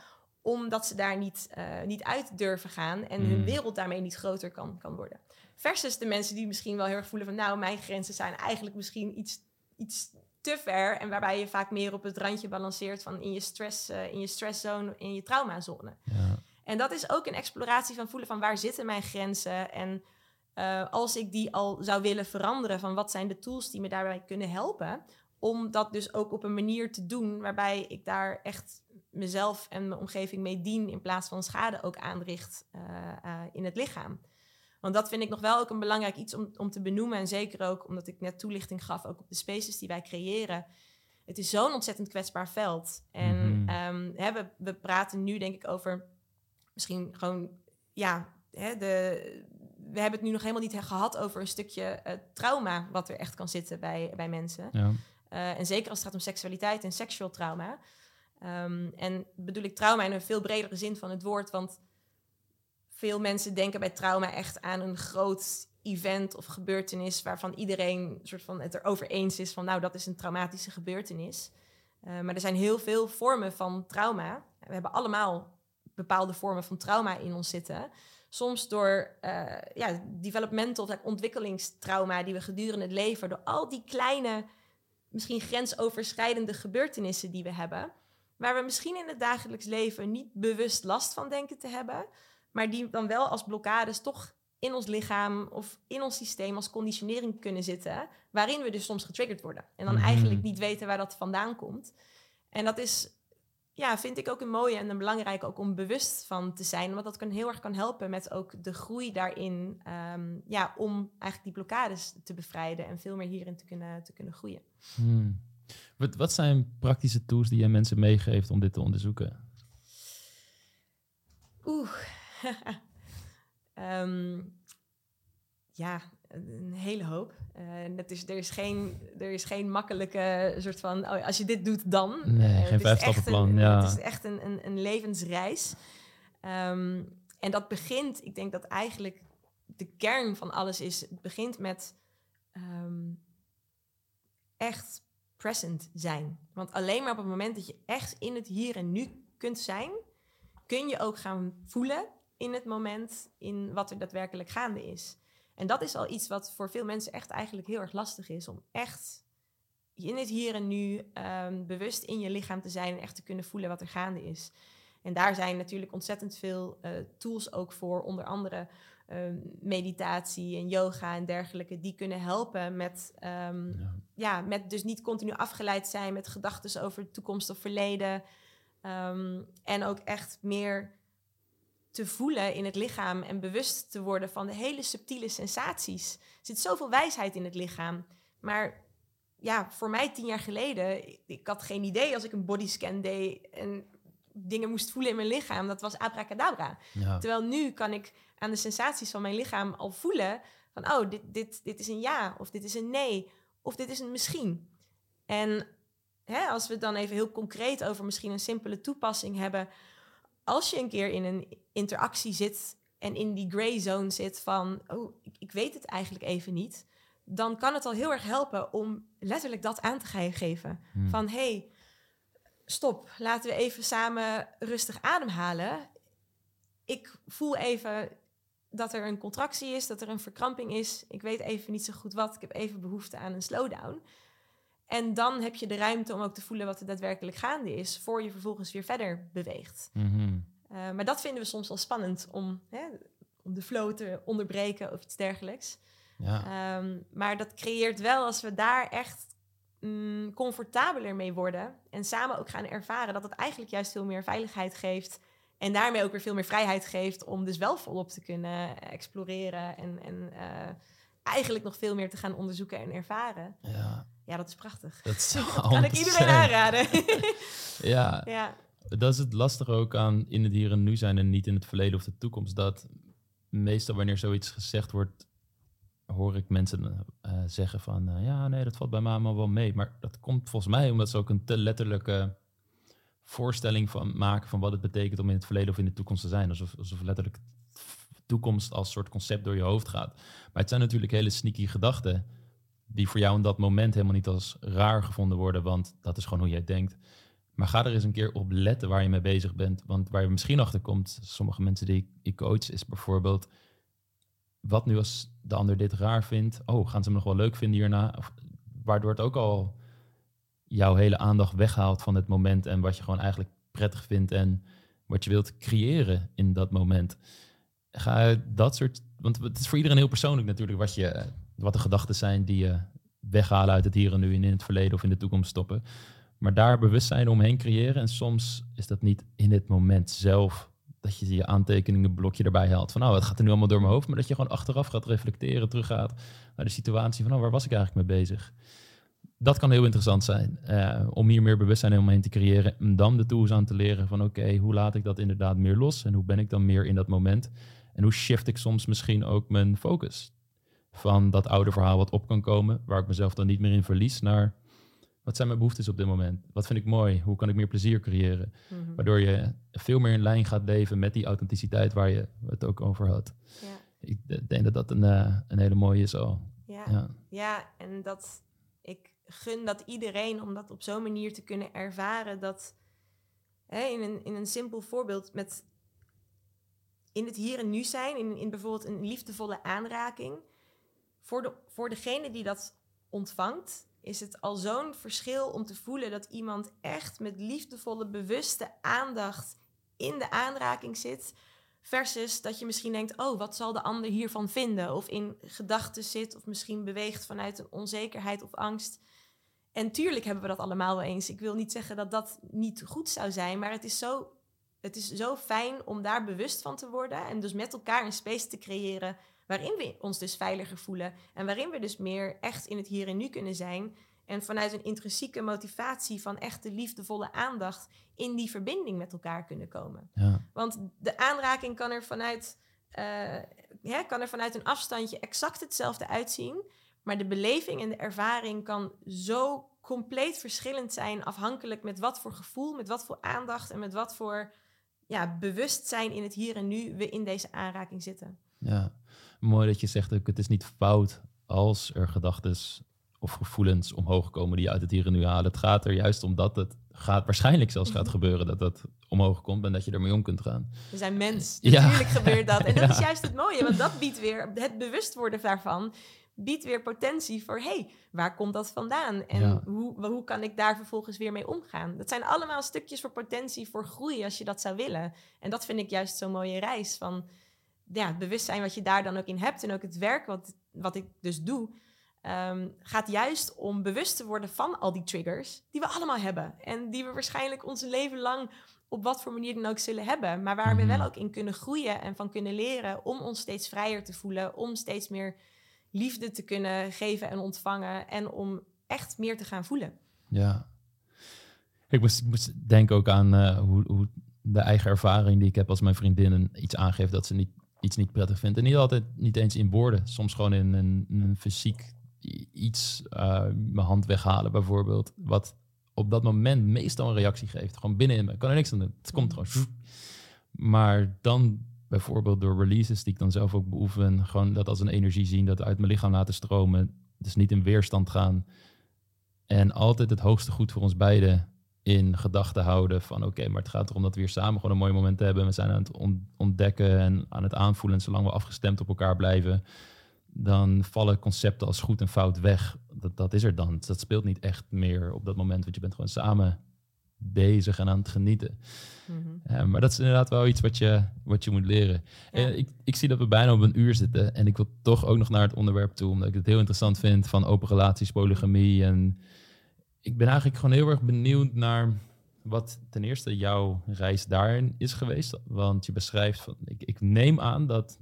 omdat ze daar niet, eh, niet uit durven gaan en hun Mm. wereld daarmee niet groter kan, kan worden. Versus de mensen die misschien wel heel erg voelen van... nou, mijn grenzen zijn eigenlijk misschien iets, iets te ver... en waarbij je vaak meer op het randje balanceert van in je, stress, in je stresszone, in je traumazone. ja. En dat is ook een exploratie van voelen van waar zitten mijn grenzen... en eh, als ik die al zou willen veranderen... van wat zijn de tools die me daarbij kunnen helpen... om dat dus ook op een manier te doen... waarbij ik daar echt mezelf en mijn omgeving mee dien... in plaats van schade ook aanricht eh, eh, in het lichaam. Want dat vind ik nog wel ook een belangrijk iets om, om te benoemen. En zeker ook omdat ik net toelichting gaf, ook op de spaces die wij creëren. Het is zo'n ontzettend kwetsbaar veld. En ehm, hè, we, we praten nu denk ik over misschien gewoon, ja, hè, de, we hebben het nu nog helemaal niet gehad over een stukje eh, trauma wat er echt kan zitten bij, bij mensen. ja. Eh, en zeker als het gaat om seksualiteit en seksueel trauma. Ehm, en bedoel ik trauma in een veel bredere zin van het woord, want veel mensen denken bij trauma echt aan een groot event of gebeurtenis waarvan iedereen soort van het erover eens is van nou dat is een traumatische gebeurtenis. Eh, maar er zijn heel veel vormen van trauma. We hebben allemaal bepaalde vormen van trauma in ons zitten. Soms door eh, ja, developmental of ontwikkelingstrauma die we gedurende het leven, door al die kleine, misschien grensoverschrijdende gebeurtenissen die we hebben, waar we misschien in het dagelijks leven niet bewust last van denken te hebben, maar die dan wel als blokkades toch in ons lichaam of in ons systeem als conditionering kunnen zitten, waarin we dus soms getriggerd worden. En dan Mhm. eigenlijk niet weten waar dat vandaan komt. En dat is, ja, vind ik ook een mooie en een belangrijke ook om bewust van te zijn, want dat kan heel erg kan helpen met ook de groei daarin, ehm, ja, om eigenlijk die blokkades te bevrijden en veel meer hierin te kunnen, te kunnen groeien. Hmm. Wat, wat zijn praktische tools die je mensen meegeeft om dit te onderzoeken? Oeh. Ehm, ja, een hele hoop. Dat is, er, is geen, er is geen makkelijke soort van, oh, als je dit doet dan. Nee, Eh, geen vijfstappenplan, ja. Het is echt een, een, een levensreis. Ehm, en dat begint, ik denk dat eigenlijk de kern van alles is, het begint met ehm, echt present zijn. Want alleen maar op het moment dat je echt in het hier en nu kunt zijn, kun je ook gaan voelen in het moment in wat er daadwerkelijk gaande is. En dat is al iets wat voor veel mensen echt eigenlijk heel erg lastig is. Om echt in het hier en nu ehm, bewust in je lichaam te zijn en echt te kunnen voelen wat er gaande is. En daar zijn natuurlijk ontzettend veel eh, tools ook voor, onder andere ehm, meditatie en yoga en dergelijke, die kunnen helpen met, ehm, Ja. ja, met dus niet continu afgeleid zijn met gedachten over toekomst of verleden. En ook echt meer te voelen in het lichaam en bewust te worden van de hele subtiele sensaties. Er zit zoveel wijsheid in het lichaam. Maar ja, voor mij tien jaar geleden, ik had geen idee als ik een bodyscan deed en dingen moest voelen in mijn lichaam. Dat was abracadabra. Ja. Terwijl nu kan ik aan de sensaties van mijn lichaam al voelen van, oh, dit, dit, dit is een ja, of dit is een nee, of dit is een misschien. En hè, als we het dan even heel concreet over misschien een simpele toepassing hebben, als je een keer in een interactie zit en in die gray zone zit van, oh, ik, ik weet het eigenlijk even niet, dan kan het al heel erg helpen om letterlijk dat aan te geven. Hmm. Van, hey, stop, laten we even samen rustig ademhalen. Ik voel even dat er een contractie is, dat er een verkramping is. Ik weet even niet zo goed wat. Ik heb even behoefte aan een slowdown. En dan heb je de ruimte om ook te voelen wat er daadwerkelijk gaande is, voor je vervolgens weer verder beweegt. Mhm. Uh, maar dat vinden we soms wel spannend om, hè, om de flow te onderbreken of iets dergelijks. Ja. Um, maar dat creëert wel, als we daar echt mm, comfortabeler mee worden en samen ook gaan ervaren, dat het eigenlijk juist veel meer veiligheid geeft. En daarmee ook weer veel meer vrijheid geeft om dus wel volop te kunnen exploreren en, en uh, eigenlijk nog veel meer te gaan onderzoeken en ervaren. Ja, ja dat is prachtig. Dat, is dat kan ik iedereen aanraden. ja. ja. Dat is het lastige ook aan in het hier en nu zijn en niet in het verleden of de toekomst. Dat meestal wanneer zoiets gezegd wordt, hoor ik mensen uh, zeggen van uh, ja, nee, dat valt bij mij allemaal wel mee. Maar dat komt volgens mij omdat ze ook een te letterlijke voorstelling van maken van wat het betekent om in het verleden of in de toekomst te zijn. Alsof, alsof letterlijk toekomst als soort concept door je hoofd gaat. Maar het zijn natuurlijk hele sneaky gedachten die voor jou in dat moment helemaal niet als raar gevonden worden, want dat is gewoon hoe jij denkt. Maar ga er eens een keer op letten waar je mee bezig bent. Want waar je misschien achter komt, sommige mensen die ik coach, is bijvoorbeeld wat nu als de ander dit raar vindt? Oh, gaan ze hem nog wel leuk vinden hierna? Of, waardoor het ook al jouw hele aandacht weghaalt van het moment en wat je gewoon eigenlijk prettig vindt en wat je wilt creëren in dat moment. Ga dat soort, want het is voor iedereen heel persoonlijk natuurlijk wat, je, wat de gedachten zijn die je weghalen uit het hier en nu en in het verleden of in de toekomst stoppen. Maar daar bewustzijn omheen creëren. En soms is dat niet in het moment zelf dat je je aantekeningen blokje erbij haalt. Van nou, het gaat er nu allemaal door mijn hoofd. Maar dat je gewoon achteraf gaat reflecteren, teruggaat naar de situatie van nou, waar was ik eigenlijk mee bezig? Dat kan heel interessant zijn. Uh, om hier meer bewustzijn omheen te creëren. En dan de tools aan te leren van oké, hoe laat ik dat inderdaad meer los? En hoe ben ik dan meer in dat moment? En hoe shift ik soms misschien ook mijn focus? Van dat oude verhaal wat op kan komen, waar ik mezelf dan niet meer in verlies, naar wat zijn mijn behoeftes op dit moment? Wat vind ik mooi? Hoe kan ik meer plezier creëren? Mhm. Mm -hmm. Waardoor je veel meer in lijn gaat leven met die authenticiteit waar je het ook over had. Ja. Ik denk dat dat een, uh, een hele mooie is al. Ja. Ja. ja, en dat ik gun dat iedereen om dat op zo'n manier te kunnen ervaren. Dat hè, in, een, in een simpel voorbeeld met in het hier en nu zijn, in, in bijvoorbeeld een liefdevolle aanraking. Voor, de, voor degene die dat ontvangt, is het al zo'n verschil om te voelen dat iemand echt met liefdevolle, bewuste aandacht in de aanraking zit. Versus dat je misschien denkt, oh, wat zal de ander hiervan vinden? Of in gedachten zit, of misschien beweegt vanuit een onzekerheid of angst. En tuurlijk hebben we dat allemaal wel eens. Ik wil niet zeggen dat dat niet goed zou zijn, maar het is zo, het is zo fijn om daar bewust van te worden. En dus met elkaar een space te creëren waarin we ons dus veiliger voelen. En waarin we dus meer echt in het hier en nu kunnen zijn. En vanuit een intrinsieke motivatie van echte liefdevolle aandacht in die verbinding met elkaar kunnen komen. Ja. Want de aanraking kan er vanuit, uh, hè, kan er vanuit een afstandje exact hetzelfde uitzien. Maar de beleving en de ervaring kan zo compleet verschillend zijn, afhankelijk met wat voor gevoel, met wat voor aandacht en met wat voor ja, bewustzijn in het hier en nu we in deze aanraking zitten. Ja, mooi dat je zegt ook, het is niet fout als er gedachten of gevoelens omhoog komen die je uit het hier en nu halen. Het gaat er juist om dat het gaat, waarschijnlijk zelfs gaat gebeuren dat dat omhoog komt en dat je ermee om kunt gaan. We zijn mens, Ja. natuurlijk gebeurt dat. En dat Ja. is juist het mooie, want dat biedt weer, het bewust worden daarvan, biedt weer potentie voor, hé, hey, waar komt dat vandaan? En Ja. hoe, hoe kan ik daar vervolgens weer mee omgaan? Dat zijn allemaal stukjes voor potentie, voor groei, als je dat zou willen. En dat vind ik juist zo'n mooie reis van ja, het bewustzijn wat je daar dan ook in hebt en ook het werk wat, wat ik dus doe. ehm, gaat juist om bewust te worden van al die triggers die we allemaal hebben. En die we waarschijnlijk ons leven lang op wat voor manier dan ook zullen hebben. Maar waar we Mhm. wel ook in kunnen groeien en van kunnen leren om ons steeds vrijer te voelen. Om steeds meer liefde te kunnen geven en ontvangen. En om echt meer te gaan voelen. Ja. Ik moest, ik moest denken ook aan eh, hoe, hoe de eigen ervaring die ik heb als mijn vriendin iets aangeeft dat ze niet, iets niet prettig vindt. En niet altijd, niet eens in woorden. Soms gewoon in een, in een fysiek iets, eh, mijn hand weghalen bijvoorbeeld. Wat op dat moment meestal een reactie geeft. Gewoon binnenin me. Ik kan er niks aan doen. Het komt gewoon. zoep. Maar dan bijvoorbeeld door releases die ik dan zelf ook beoefen. Gewoon dat als een energie zien, dat uit mijn lichaam laten stromen. Dus niet in weerstand gaan. En altijd het hoogste goed voor ons beiden in gedachten houden van oké, maar het gaat erom dat we hier samen gewoon een mooi moment hebben. We zijn aan het on- ontdekken en aan het aanvoelen. En zolang we afgestemd op elkaar blijven, dan vallen concepten als goed en fout weg. Dat, dat is er dan. Dat speelt niet echt meer op dat moment, want je bent gewoon samen bezig en aan het genieten. Ja, maar dat is inderdaad wel iets wat je, wat je moet leren. Ja. Ik, ik zie dat we bijna op een uur zitten. En ik wil toch ook nog naar het onderwerp toe. Omdat ik het heel interessant vind van open relaties, polygamie. En ik ben eigenlijk gewoon heel erg benieuwd naar wat ten eerste jouw reis daarin is geweest. Want je beschrijft van. Ik, ik neem aan dat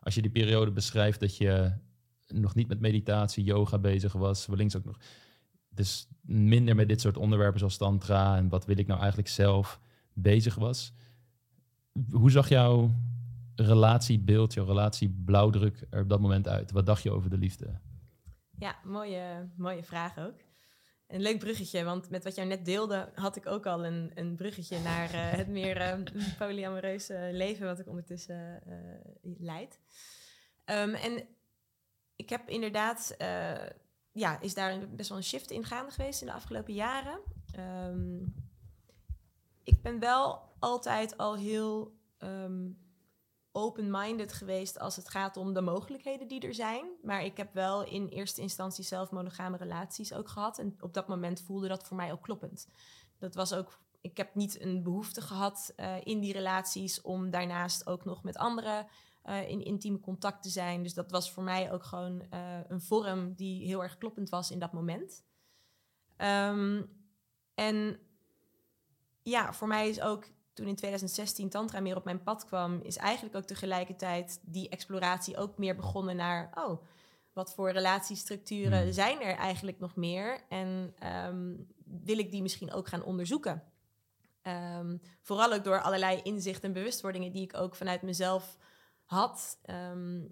als je die periode beschrijft dat je nog niet met meditatie, yoga bezig was. Wellicht ook nog. Dus minder met dit soort onderwerpen zoals tantra en wat wil ik nou eigenlijk zelf bezig was. Hoe zag jouw relatiebeeld, jouw relatieblauwdruk er op dat moment uit? Wat dacht je over de liefde? Ja, mooie, mooie vraag ook. Een leuk bruggetje, want met wat jij net deelde, had ik ook al een, een bruggetje naar eh, het meer eh, polyamoreuze leven wat ik ondertussen eh, leid. Ehm, en ik heb inderdaad, ja, is daar best wel een shift in gaande geweest in de afgelopen jaren. Ehm, ik ben wel altijd al heel ehm, open-minded geweest als het gaat om de mogelijkheden die er zijn. Maar ik heb wel in eerste instantie zelf monogame relaties ook gehad. En op dat moment voelde dat voor mij ook kloppend. Dat was ook, ik heb niet een behoefte gehad eh, in die relaties om daarnaast ook nog met anderen eh, in intieme contact te zijn. Dus dat was voor mij ook gewoon eh, een vorm die heel erg kloppend was in dat moment. Ehm, en ja, voor mij is ook toen in 2016 Tantra meer op mijn pad kwam, is eigenlijk ook tegelijkertijd die exploratie ook meer begonnen naar, oh, wat voor relatiestructuren Hmm. zijn er eigenlijk nog meer? En ehm, wil ik die misschien ook gaan onderzoeken? Ehm, vooral ook door allerlei inzichten en bewustwordingen die ik ook vanuit mezelf had. Ehm,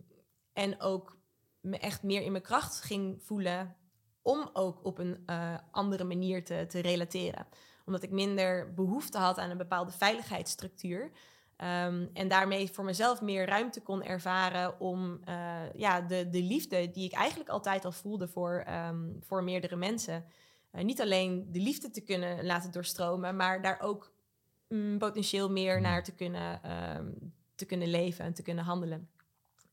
en ook me echt meer in mijn kracht ging voelen om ook op een eh, andere manier te, te relateren omdat ik minder behoefte had aan een bepaalde veiligheidsstructuur. Ehm, en daarmee voor mezelf meer ruimte kon ervaren om eh, ja, de, de liefde die ik eigenlijk altijd al voelde voor, ehm, voor meerdere mensen. eh, niet alleen de liefde te kunnen laten doorstromen, maar daar ook mm, potentieel meer naar te kunnen, ehm, te kunnen leven en te kunnen handelen.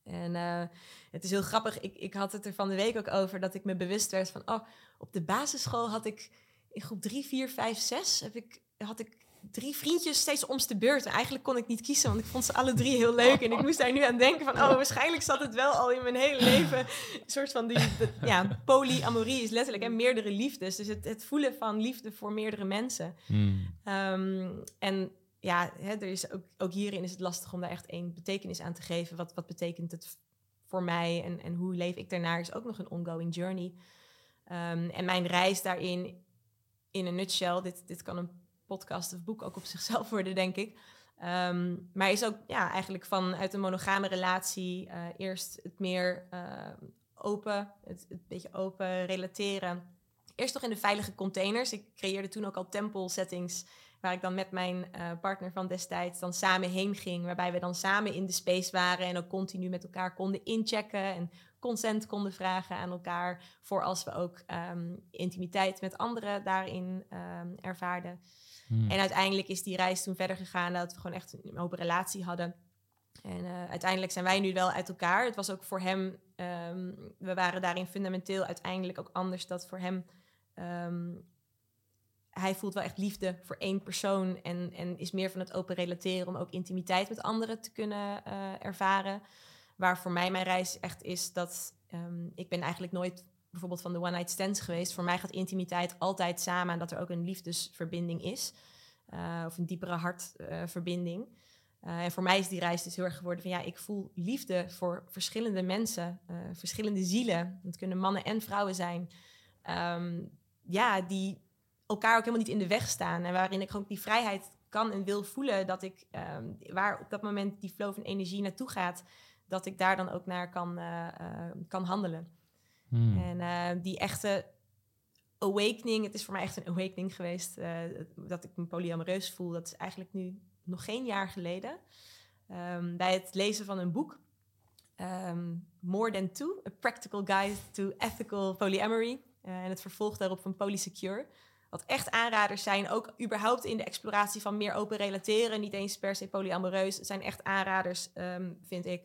En eh, het is heel grappig, ik, ik had het er van de week ook over dat ik me bewust werd van, oh, op de basisschool had ik in groep 3, 4, 5, 6 heb ik, had ik drie vriendjes steeds omste de beurt. En eigenlijk kon ik niet kiezen, want ik vond ze alle drie heel leuk. En ik moest daar nu aan denken van, oh, waarschijnlijk zat het wel al in mijn hele leven. Een soort van, die, de- ja, polyamorie is letterlijk en meerdere liefdes. Dus het, het voelen van liefde voor meerdere mensen. Hmm. Ehm, en ja, hè, er is ook, ook hierin is het lastig om daar echt één betekenis aan te geven. Wat, wat betekent het voor mij en, en hoe leef ik daarnaar is ook nog een ongoing journey. Ehm, en mijn reis daarin, in een nutshell, dit, dit kan een podcast of boek ook op zichzelf worden, denk ik. Ehm, maar is ook ja, eigenlijk vanuit een monogame relatie eh, eerst het meer eh, open, het, beetje open relateren. Eerst nog in de veilige containers. Ik creëerde toen ook al tempel settings waar ik dan met mijn eh, partner van destijds dan samen heen ging. Waarbij we dan samen in de space waren en ook continu met elkaar konden inchecken en consent konden vragen aan elkaar. Voor als we ook ehm, intimiteit met anderen daarin ehm, ervaarden. Hmm. En uiteindelijk is die reis toen verder gegaan dat we gewoon echt een open relatie hadden. En eh, uiteindelijk zijn wij nu wel uit elkaar. Het was ook voor hem, ehm, we waren daarin fundamenteel uiteindelijk ook anders dat voor hem. hij voelt wel echt liefde voor één persoon en, en is meer van het open relateren om ook intimiteit met anderen te kunnen eh, ervaren. Waar voor mij mijn reis echt is dat ehm, ik ben eigenlijk nooit bijvoorbeeld van de one night stands geweest. Voor mij gaat intimiteit altijd samen en dat er ook een liefdesverbinding is. Uh, of een diepere hartverbinding. Uh, en voor mij is die reis dus heel erg geworden van ja, ik voel liefde voor verschillende mensen, uh, verschillende zielen. Het kunnen mannen en vrouwen zijn. Um, ja, die elkaar ook helemaal niet in de weg staan. En waarin ik gewoon die vrijheid kan en wil voelen dat ik, um, waar op dat moment die flow van energie naartoe gaat, dat ik daar dan ook naar kan, uh, kan handelen. Hmm. En die echte awakening, het is voor mij echt een awakening geweest, dat ik me polyamoreus voel. Dat is eigenlijk nu nog geen jaar geleden. Um, bij het lezen van een boek. Um, More Than Two, A Practical Guide to Ethical Polyamory. Uh, en het vervolg daarop van Polysecure. Wat echt aanraders zijn, ook überhaupt in de exploratie van meer open relateren. Niet eens per se polyamoreus. Het zijn echt aanraders, um, vind ik.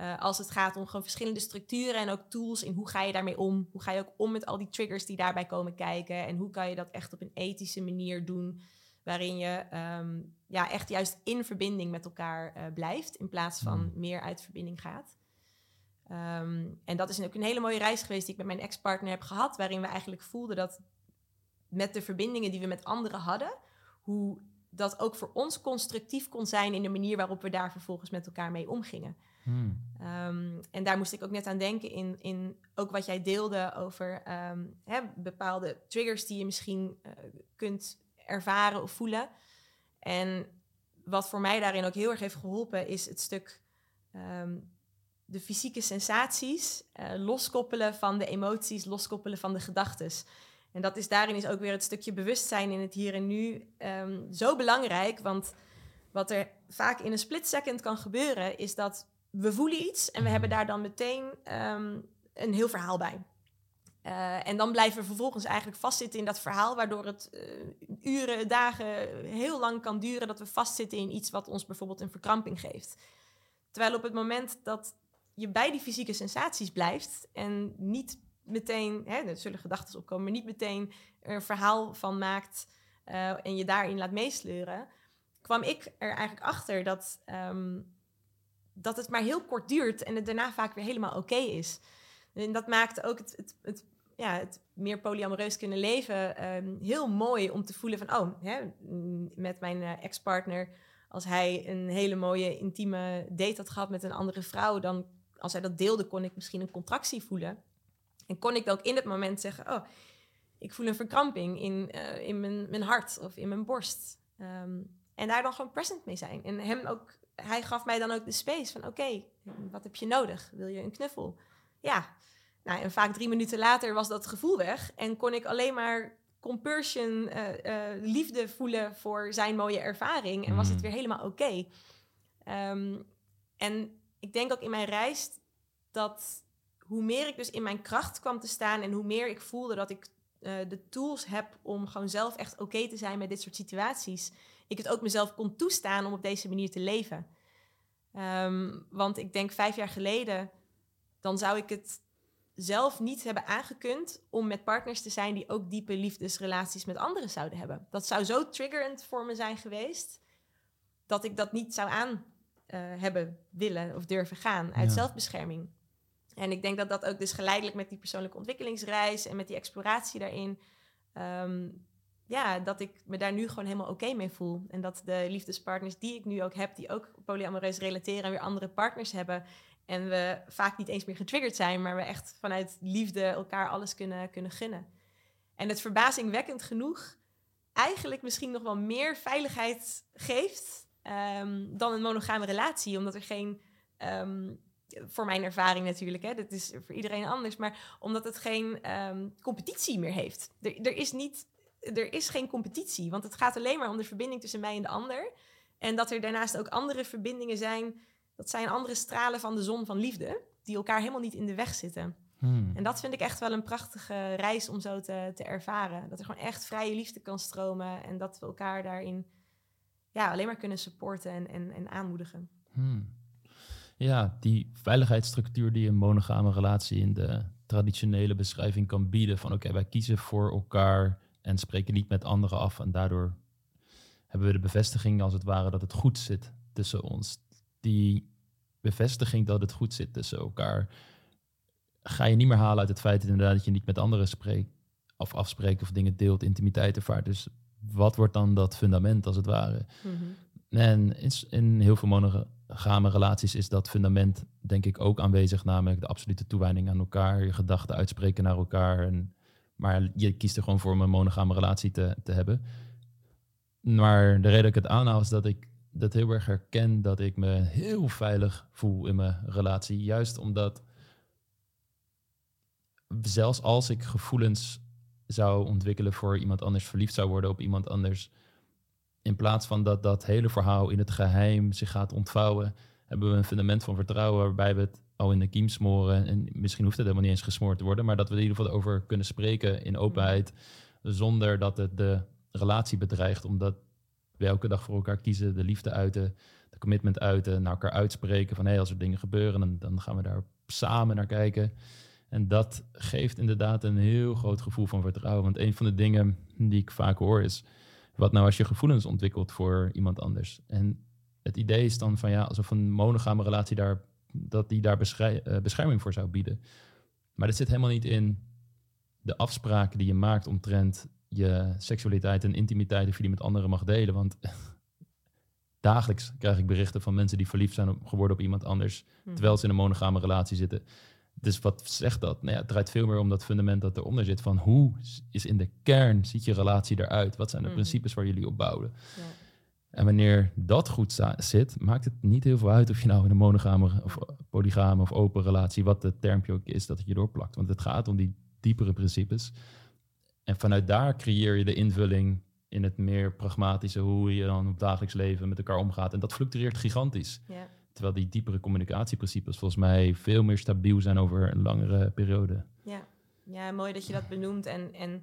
Uh, als het gaat om gewoon verschillende structuren en ook tools in hoe ga je daarmee om. Hoe ga je ook om met al die triggers die daarbij komen kijken. En hoe kan je dat echt op een ethische manier doen waarin je um, ja, echt juist in verbinding met elkaar uh, blijft, in plaats van mm. meer uit verbinding gaat. Um, en dat is ook een hele mooie reis geweest die ik met mijn ex-partner heb gehad, waarin we eigenlijk voelden dat met de verbindingen die we met anderen hadden, hoe dat ook voor ons constructief kon zijn in de manier waarop we daar vervolgens met elkaar mee omgingen. Hmm. Um, en daar moest ik ook net aan denken in, in ook wat jij deelde over um, hè, bepaalde triggers die je misschien uh, kunt ervaren of voelen. En wat voor mij daarin ook heel erg heeft geholpen, is het stuk um, de fysieke sensaties uh, loskoppelen van de emoties, loskoppelen van de gedachten. En dat is daarin is ook weer het stukje bewustzijn in het hier en nu zo belangrijk. Want wat er vaak in een split second kan gebeuren, is dat we voelen iets en we hebben daar dan meteen um, een heel verhaal bij. Uh, en dan blijven we vervolgens eigenlijk vastzitten in dat verhaal, waardoor het uh, uren, dagen, heel lang kan duren dat we vastzitten in iets wat ons bijvoorbeeld een verkramping geeft. Terwijl op het moment dat je bij die fysieke sensaties blijft en niet meteen, hè, er zullen gedachten opkomen, maar niet meteen er een verhaal van maakt uh, en je daarin laat meesleuren, kwam ik er eigenlijk achter dat, um, dat het maar heel kort duurt en het daarna vaak weer helemaal oké is. En dat maakte ook het, het, ja, het meer polyamoreus kunnen leven um, heel mooi om te voelen van, oh, hè, met mijn uh, ex-partner, als hij een hele mooie intieme date had gehad met een andere vrouw, dan als hij dat deelde, kon ik misschien een contractie voelen. En kon ik ook in het moment zeggen, oh, ik voel een verkramping in, uh, in mijn, mijn hart of in mijn borst. Um, en daar dan gewoon present mee zijn. En hem ook, hij gaf mij dan ook de space van, oké, okay, wat heb je nodig? Wil je een knuffel? Ja, nou, en vaak drie minuten later was dat gevoel weg en kon ik alleen maar compulsion, uh, uh, liefde voelen voor zijn mooie ervaring en was het mm. weer helemaal oké. Okay. Um, en ik denk ook in mijn reis dat hoe meer ik dus in mijn kracht kwam te staan en hoe meer ik voelde dat ik uh, de tools heb om gewoon zelf echt oké okay te zijn met dit soort situaties, ik het ook mezelf kon toestaan om op deze manier te leven. Um, want ik denk vijf jaar geleden, dan zou ik het zelf niet hebben aangekund om met partners te zijn die ook diepe liefdesrelaties met anderen zouden hebben. Dat zou zo triggerend voor me zijn geweest dat ik dat niet zou aan uh, hebben willen of durven gaan uit zelfbescherming. En ik denk dat dat ook dus geleidelijk met die persoonlijke ontwikkelingsreis en met die exploratie daarin, um, ja, dat ik me daar nu gewoon helemaal oké mee voel. En dat de liefdespartners die ik nu ook heb, die ook polyamoreus relateren en weer andere partners hebben, en we vaak niet eens meer getriggerd zijn, maar we echt vanuit liefde elkaar alles kunnen, kunnen gunnen. En het verbazingwekkend genoeg eigenlijk misschien nog wel meer veiligheid geeft um, dan een monogame relatie. Omdat er geen, um, voor mijn ervaring natuurlijk, hè, dat is voor iedereen anders, maar omdat het geen um, competitie meer heeft. Er, is niet, er is geen competitie, want het gaat alleen maar om de verbinding tussen mij en de ander. En dat er daarnaast ook andere verbindingen zijn dat zijn andere stralen van de zon van liefde, die elkaar helemaal niet in de weg zitten. Hmm. En dat vind ik echt wel een prachtige reis om zo te, te ervaren. Dat er gewoon echt vrije liefde kan stromen en dat we elkaar daarin ja, alleen maar kunnen supporten en, en, en aanmoedigen. Hmm. Ja, die veiligheidsstructuur die een monogame relatie in de traditionele beschrijving kan bieden. Van oké, wij kiezen voor elkaar en spreken niet met anderen af. En daardoor hebben we de bevestiging als het ware dat het goed zit tussen ons die bevestiging dat het goed zit tussen elkaar ga je niet meer halen uit het feit inderdaad dat je niet met anderen spreekt of afspreekt of dingen deelt, intimiteit ervaart. Dus wat wordt dan dat fundament als het ware? Mhm. En in, in heel veel monogame relaties is dat fundament denk ik ook aanwezig, namelijk de absolute toewijding aan elkaar, je gedachten uitspreken naar elkaar. En, maar je kiest er gewoon voor om een monogame relatie te, te hebben. Maar de reden dat ik het aanhaal is dat ik dat heel erg herken dat ik me heel veilig voel in mijn relatie. Juist omdat zelfs als ik gevoelens zou ontwikkelen voor iemand anders, verliefd zou worden op iemand anders, in plaats van dat dat hele verhaal in het geheim zich gaat ontvouwen, hebben we een fundament van vertrouwen waarbij we het al in de kiem smoren. En misschien hoeft het helemaal niet eens gesmoord te worden, maar dat we er in ieder geval over kunnen spreken in openheid, zonder dat het de relatie bedreigt, omdat we elke dag voor elkaar kiezen, de liefde uiten, de commitment uiten, naar elkaar uitspreken van hé, hey, als er dingen gebeuren, dan, dan gaan we daar samen naar kijken. En dat geeft inderdaad een heel groot gevoel van vertrouwen. Want een van de dingen die ik vaak hoor is, wat nou als je gevoelens ontwikkelt voor iemand anders? En het idee is dan van ja, alsof een monogame relatie daar, dat die daar eh, bescherming voor zou bieden. Maar dat zit helemaal niet in de afspraken die je maakt omtrent je seksualiteit en intimiteit of je die met anderen mag delen. Want dagelijks krijg ik berichten van mensen die verliefd zijn op, geworden op iemand anders, Mhm. terwijl ze in een monogame relatie zitten. Dus wat zegt dat? Nou ja, het draait veel meer om dat fundament dat eronder zit. Van hoe is in de kern, ziet je relatie eruit? Wat zijn de Mhm. principes waar jullie op bouwen? Ja. En wanneer dat goed zit, maakt het niet heel veel uit of je nou in een monogame of polygame of open relatie, wat het termpje ook is, dat het je doorplakt. Want het gaat om die diepere principes. En vanuit daar creëer je de invulling in het meer pragmatische, hoe je dan op dagelijks leven met elkaar omgaat. En dat fluctueert gigantisch. Ja. Terwijl die diepere communicatieprincipes volgens mij veel meer stabiel zijn over een langere periode. Ja. ja, mooi dat je dat benoemt. En, en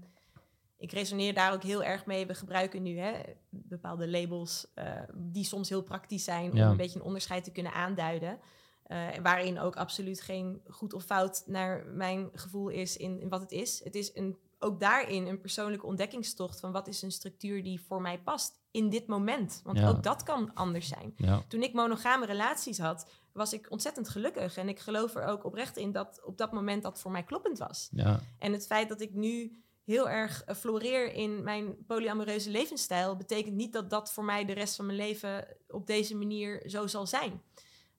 ik resoneer daar ook heel erg mee. We gebruiken nu hè, bepaalde labels eh, die soms heel praktisch zijn om Ja. een beetje een onderscheid te kunnen aanduiden. Eh, waarin ook absoluut geen goed of fout naar mijn gevoel is in, in wat het is. Het is een, ook daarin een persoonlijke ontdekkingstocht van wat is een structuur die voor mij past in dit moment. Want Ja. ook dat kan anders zijn. Ja, Toen ik monogame relaties had, was ik ontzettend gelukkig. En ik geloof er ook oprecht in dat op dat moment dat voor mij kloppend was. ja, En het feit dat ik nu heel erg eh, floreer in mijn polyamoreuze levensstijl, betekent niet dat dat voor mij de rest van mijn leven op deze manier zo zal zijn.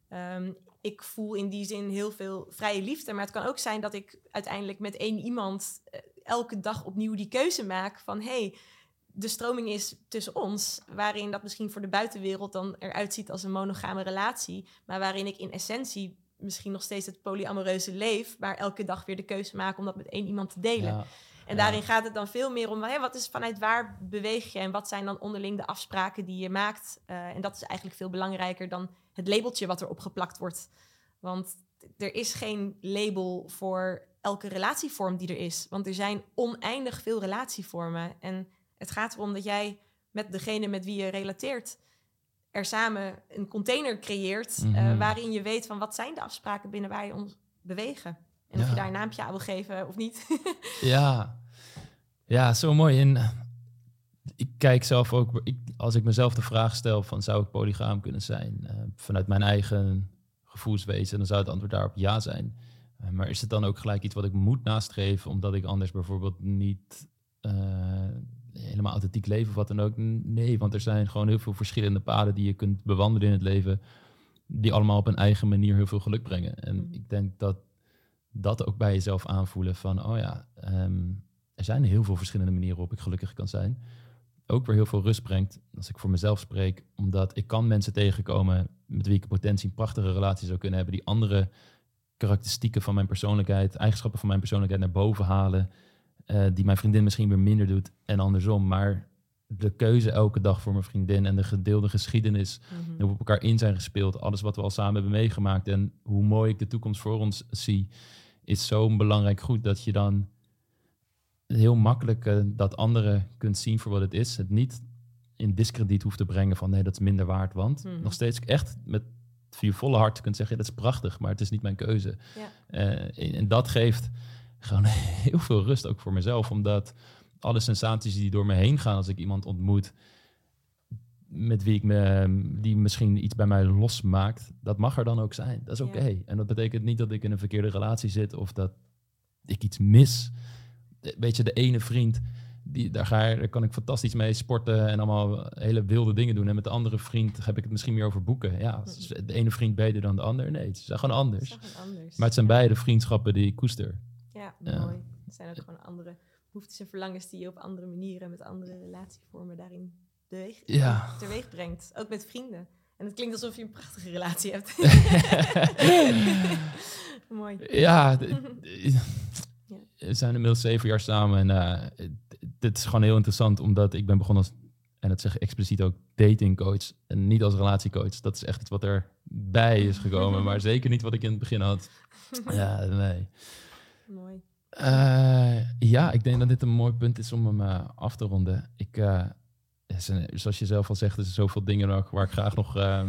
Ehm, ik voel in die zin heel veel vrije liefde, maar het kan ook zijn dat ik uiteindelijk met één iemand eh, elke dag opnieuw die keuze maak van hey, de stroming is tussen ons, waarin dat misschien voor de buitenwereld dan eruit ziet als een monogame relatie, maar waarin ik in essentie misschien nog steeds het polyamoreuze leef, maar elke dag weer de keuze maak om dat met één iemand te delen. ja, En Ja. daarin gaat het dan veel meer om wat is vanuit waar beweeg je en wat zijn dan onderling de afspraken die je maakt. Eh, en dat is eigenlijk veel belangrijker dan het labeltje wat erop geplakt wordt. Want er is geen label voor elke relatievorm die er is. Want er zijn oneindig veel relatievormen. En het gaat erom dat jij met degene met wie je relateert er samen een container creëert eh, Mhm. waarin je weet van wat zijn de afspraken binnen waar je ons bewegen. En of je daar een naampje aan wil geven of niet. Ja, ja, zo mooi. En eh, ik kijk zelf ook, ik, als ik mezelf de vraag stel van zou ik polygaam kunnen zijn, eh, vanuit mijn eigen gevoelswezen, dan zou het antwoord daarop ja zijn. Eh, maar is het dan ook gelijk iets wat ik moet nastreven, omdat ik anders bijvoorbeeld niet helemaal authentiek leven of wat dan ook? Nee, want er zijn gewoon heel veel verschillende paden die je kunt bewandelen in het leven, die allemaal op een eigen manier heel veel geluk brengen. En Mhm. ik denk dat dat ook bij jezelf aanvoelen van, oh ja, ehm, er zijn heel veel verschillende manieren waarop ik gelukkig kan zijn. Ook weer heel veel rust brengt, als ik voor mezelf spreek, omdat ik kan mensen tegenkomen met wie ik potentie een prachtige relatie zou kunnen hebben, die andere karakteristieken van mijn persoonlijkheid, eigenschappen van mijn persoonlijkheid naar boven halen, eh, die mijn vriendin misschien weer minder doet en andersom. Maar de keuze elke dag voor mijn vriendin en de gedeelde geschiedenis Mhm. hoe we op elkaar in zijn gespeeld, alles wat we al samen hebben meegemaakt en hoe mooi ik de toekomst voor ons zie, is zo'n belangrijk goed dat je dan heel makkelijk eh, dat andere kunt zien voor wat het is. Het niet in discrediet hoeft te brengen van nee, dat is minder waard, want Mhm. nog steeds echt met je volle hart kunt zeggen, dat is prachtig, maar het is niet mijn keuze. Ja. Eh, en, en dat geeft gewoon heel veel rust ook voor mezelf, omdat alle sensaties die door me heen gaan als ik iemand ontmoet, met wie ik me, die misschien iets bij mij losmaakt, dat mag er dan ook zijn. Dat is Ja. oké. En dat betekent niet dat ik in een verkeerde relatie zit of dat ik iets mis. Weet je, de ene vriend, die, daar, ga, daar kan ik fantastisch mee sporten en allemaal hele wilde dingen doen. En met de andere vriend heb ik het misschien meer over boeken. Ja, is de ene vriend beter dan de ander? Nee, het is gewoon is anders. anders. Maar het zijn Ja. beide vriendschappen die ik koester. Ja, Ja. mooi. Het zijn ook gewoon andere behoeftes en verlangens die je op andere manieren met andere relatievormen daarin beweeg, Ja. teweeg brengt. Ook met vrienden. En het klinkt alsof je een prachtige relatie hebt. mooi. Ja, we zijn inmiddels zeven jaar samen en eh, dit is gewoon heel interessant, omdat ik ben begonnen als, en dat zeg ik expliciet ook, datingcoach en niet als relatiecoach. Dat is echt iets wat erbij is gekomen, maar zeker niet wat ik in het begin had. Ja, nee. Mooi. Eh, ja, ik denk dat dit een mooi punt is om hem eh, af te ronden. Ik, zoals je zelf al zegt, er zijn zoveel dingen nog waar ik graag nog, eh,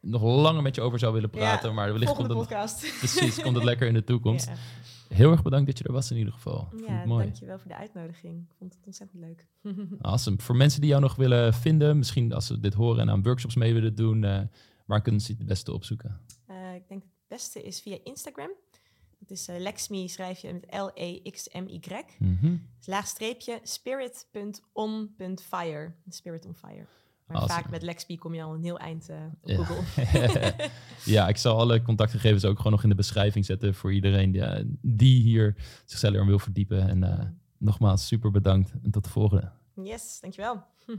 nog langer met je over zou willen praten, Ja, maar wellicht komt het, podcast. precies, komt het lekker in de toekomst. Ja, Heel erg bedankt dat je er was in ieder geval. Ja mooi. dankjewel voor de uitnodiging. Ik vond het ontzettend leuk. Awesome. Voor mensen die jou nog willen vinden, misschien als ze dit horen en aan workshops mee willen doen, eh, waar kunnen ze het beste opzoeken? Eh, ik denk het beste is via Instagram. Dat is eh, Lexme, schrijf je met L-E-X-M-Y. Mhm. Laagstreepje spirit.on.fire. Spirit on fire. Maar Awesome. vaak met Lexme kom je al een heel eind eh, op Ja. Google. ja, ik zal alle contactgegevens ook gewoon nog in de beschrijving zetten voor iedereen die, die hier zichzelf erin wil verdiepen. En eh, nogmaals, super bedankt en tot de volgende. Yes, dankjewel.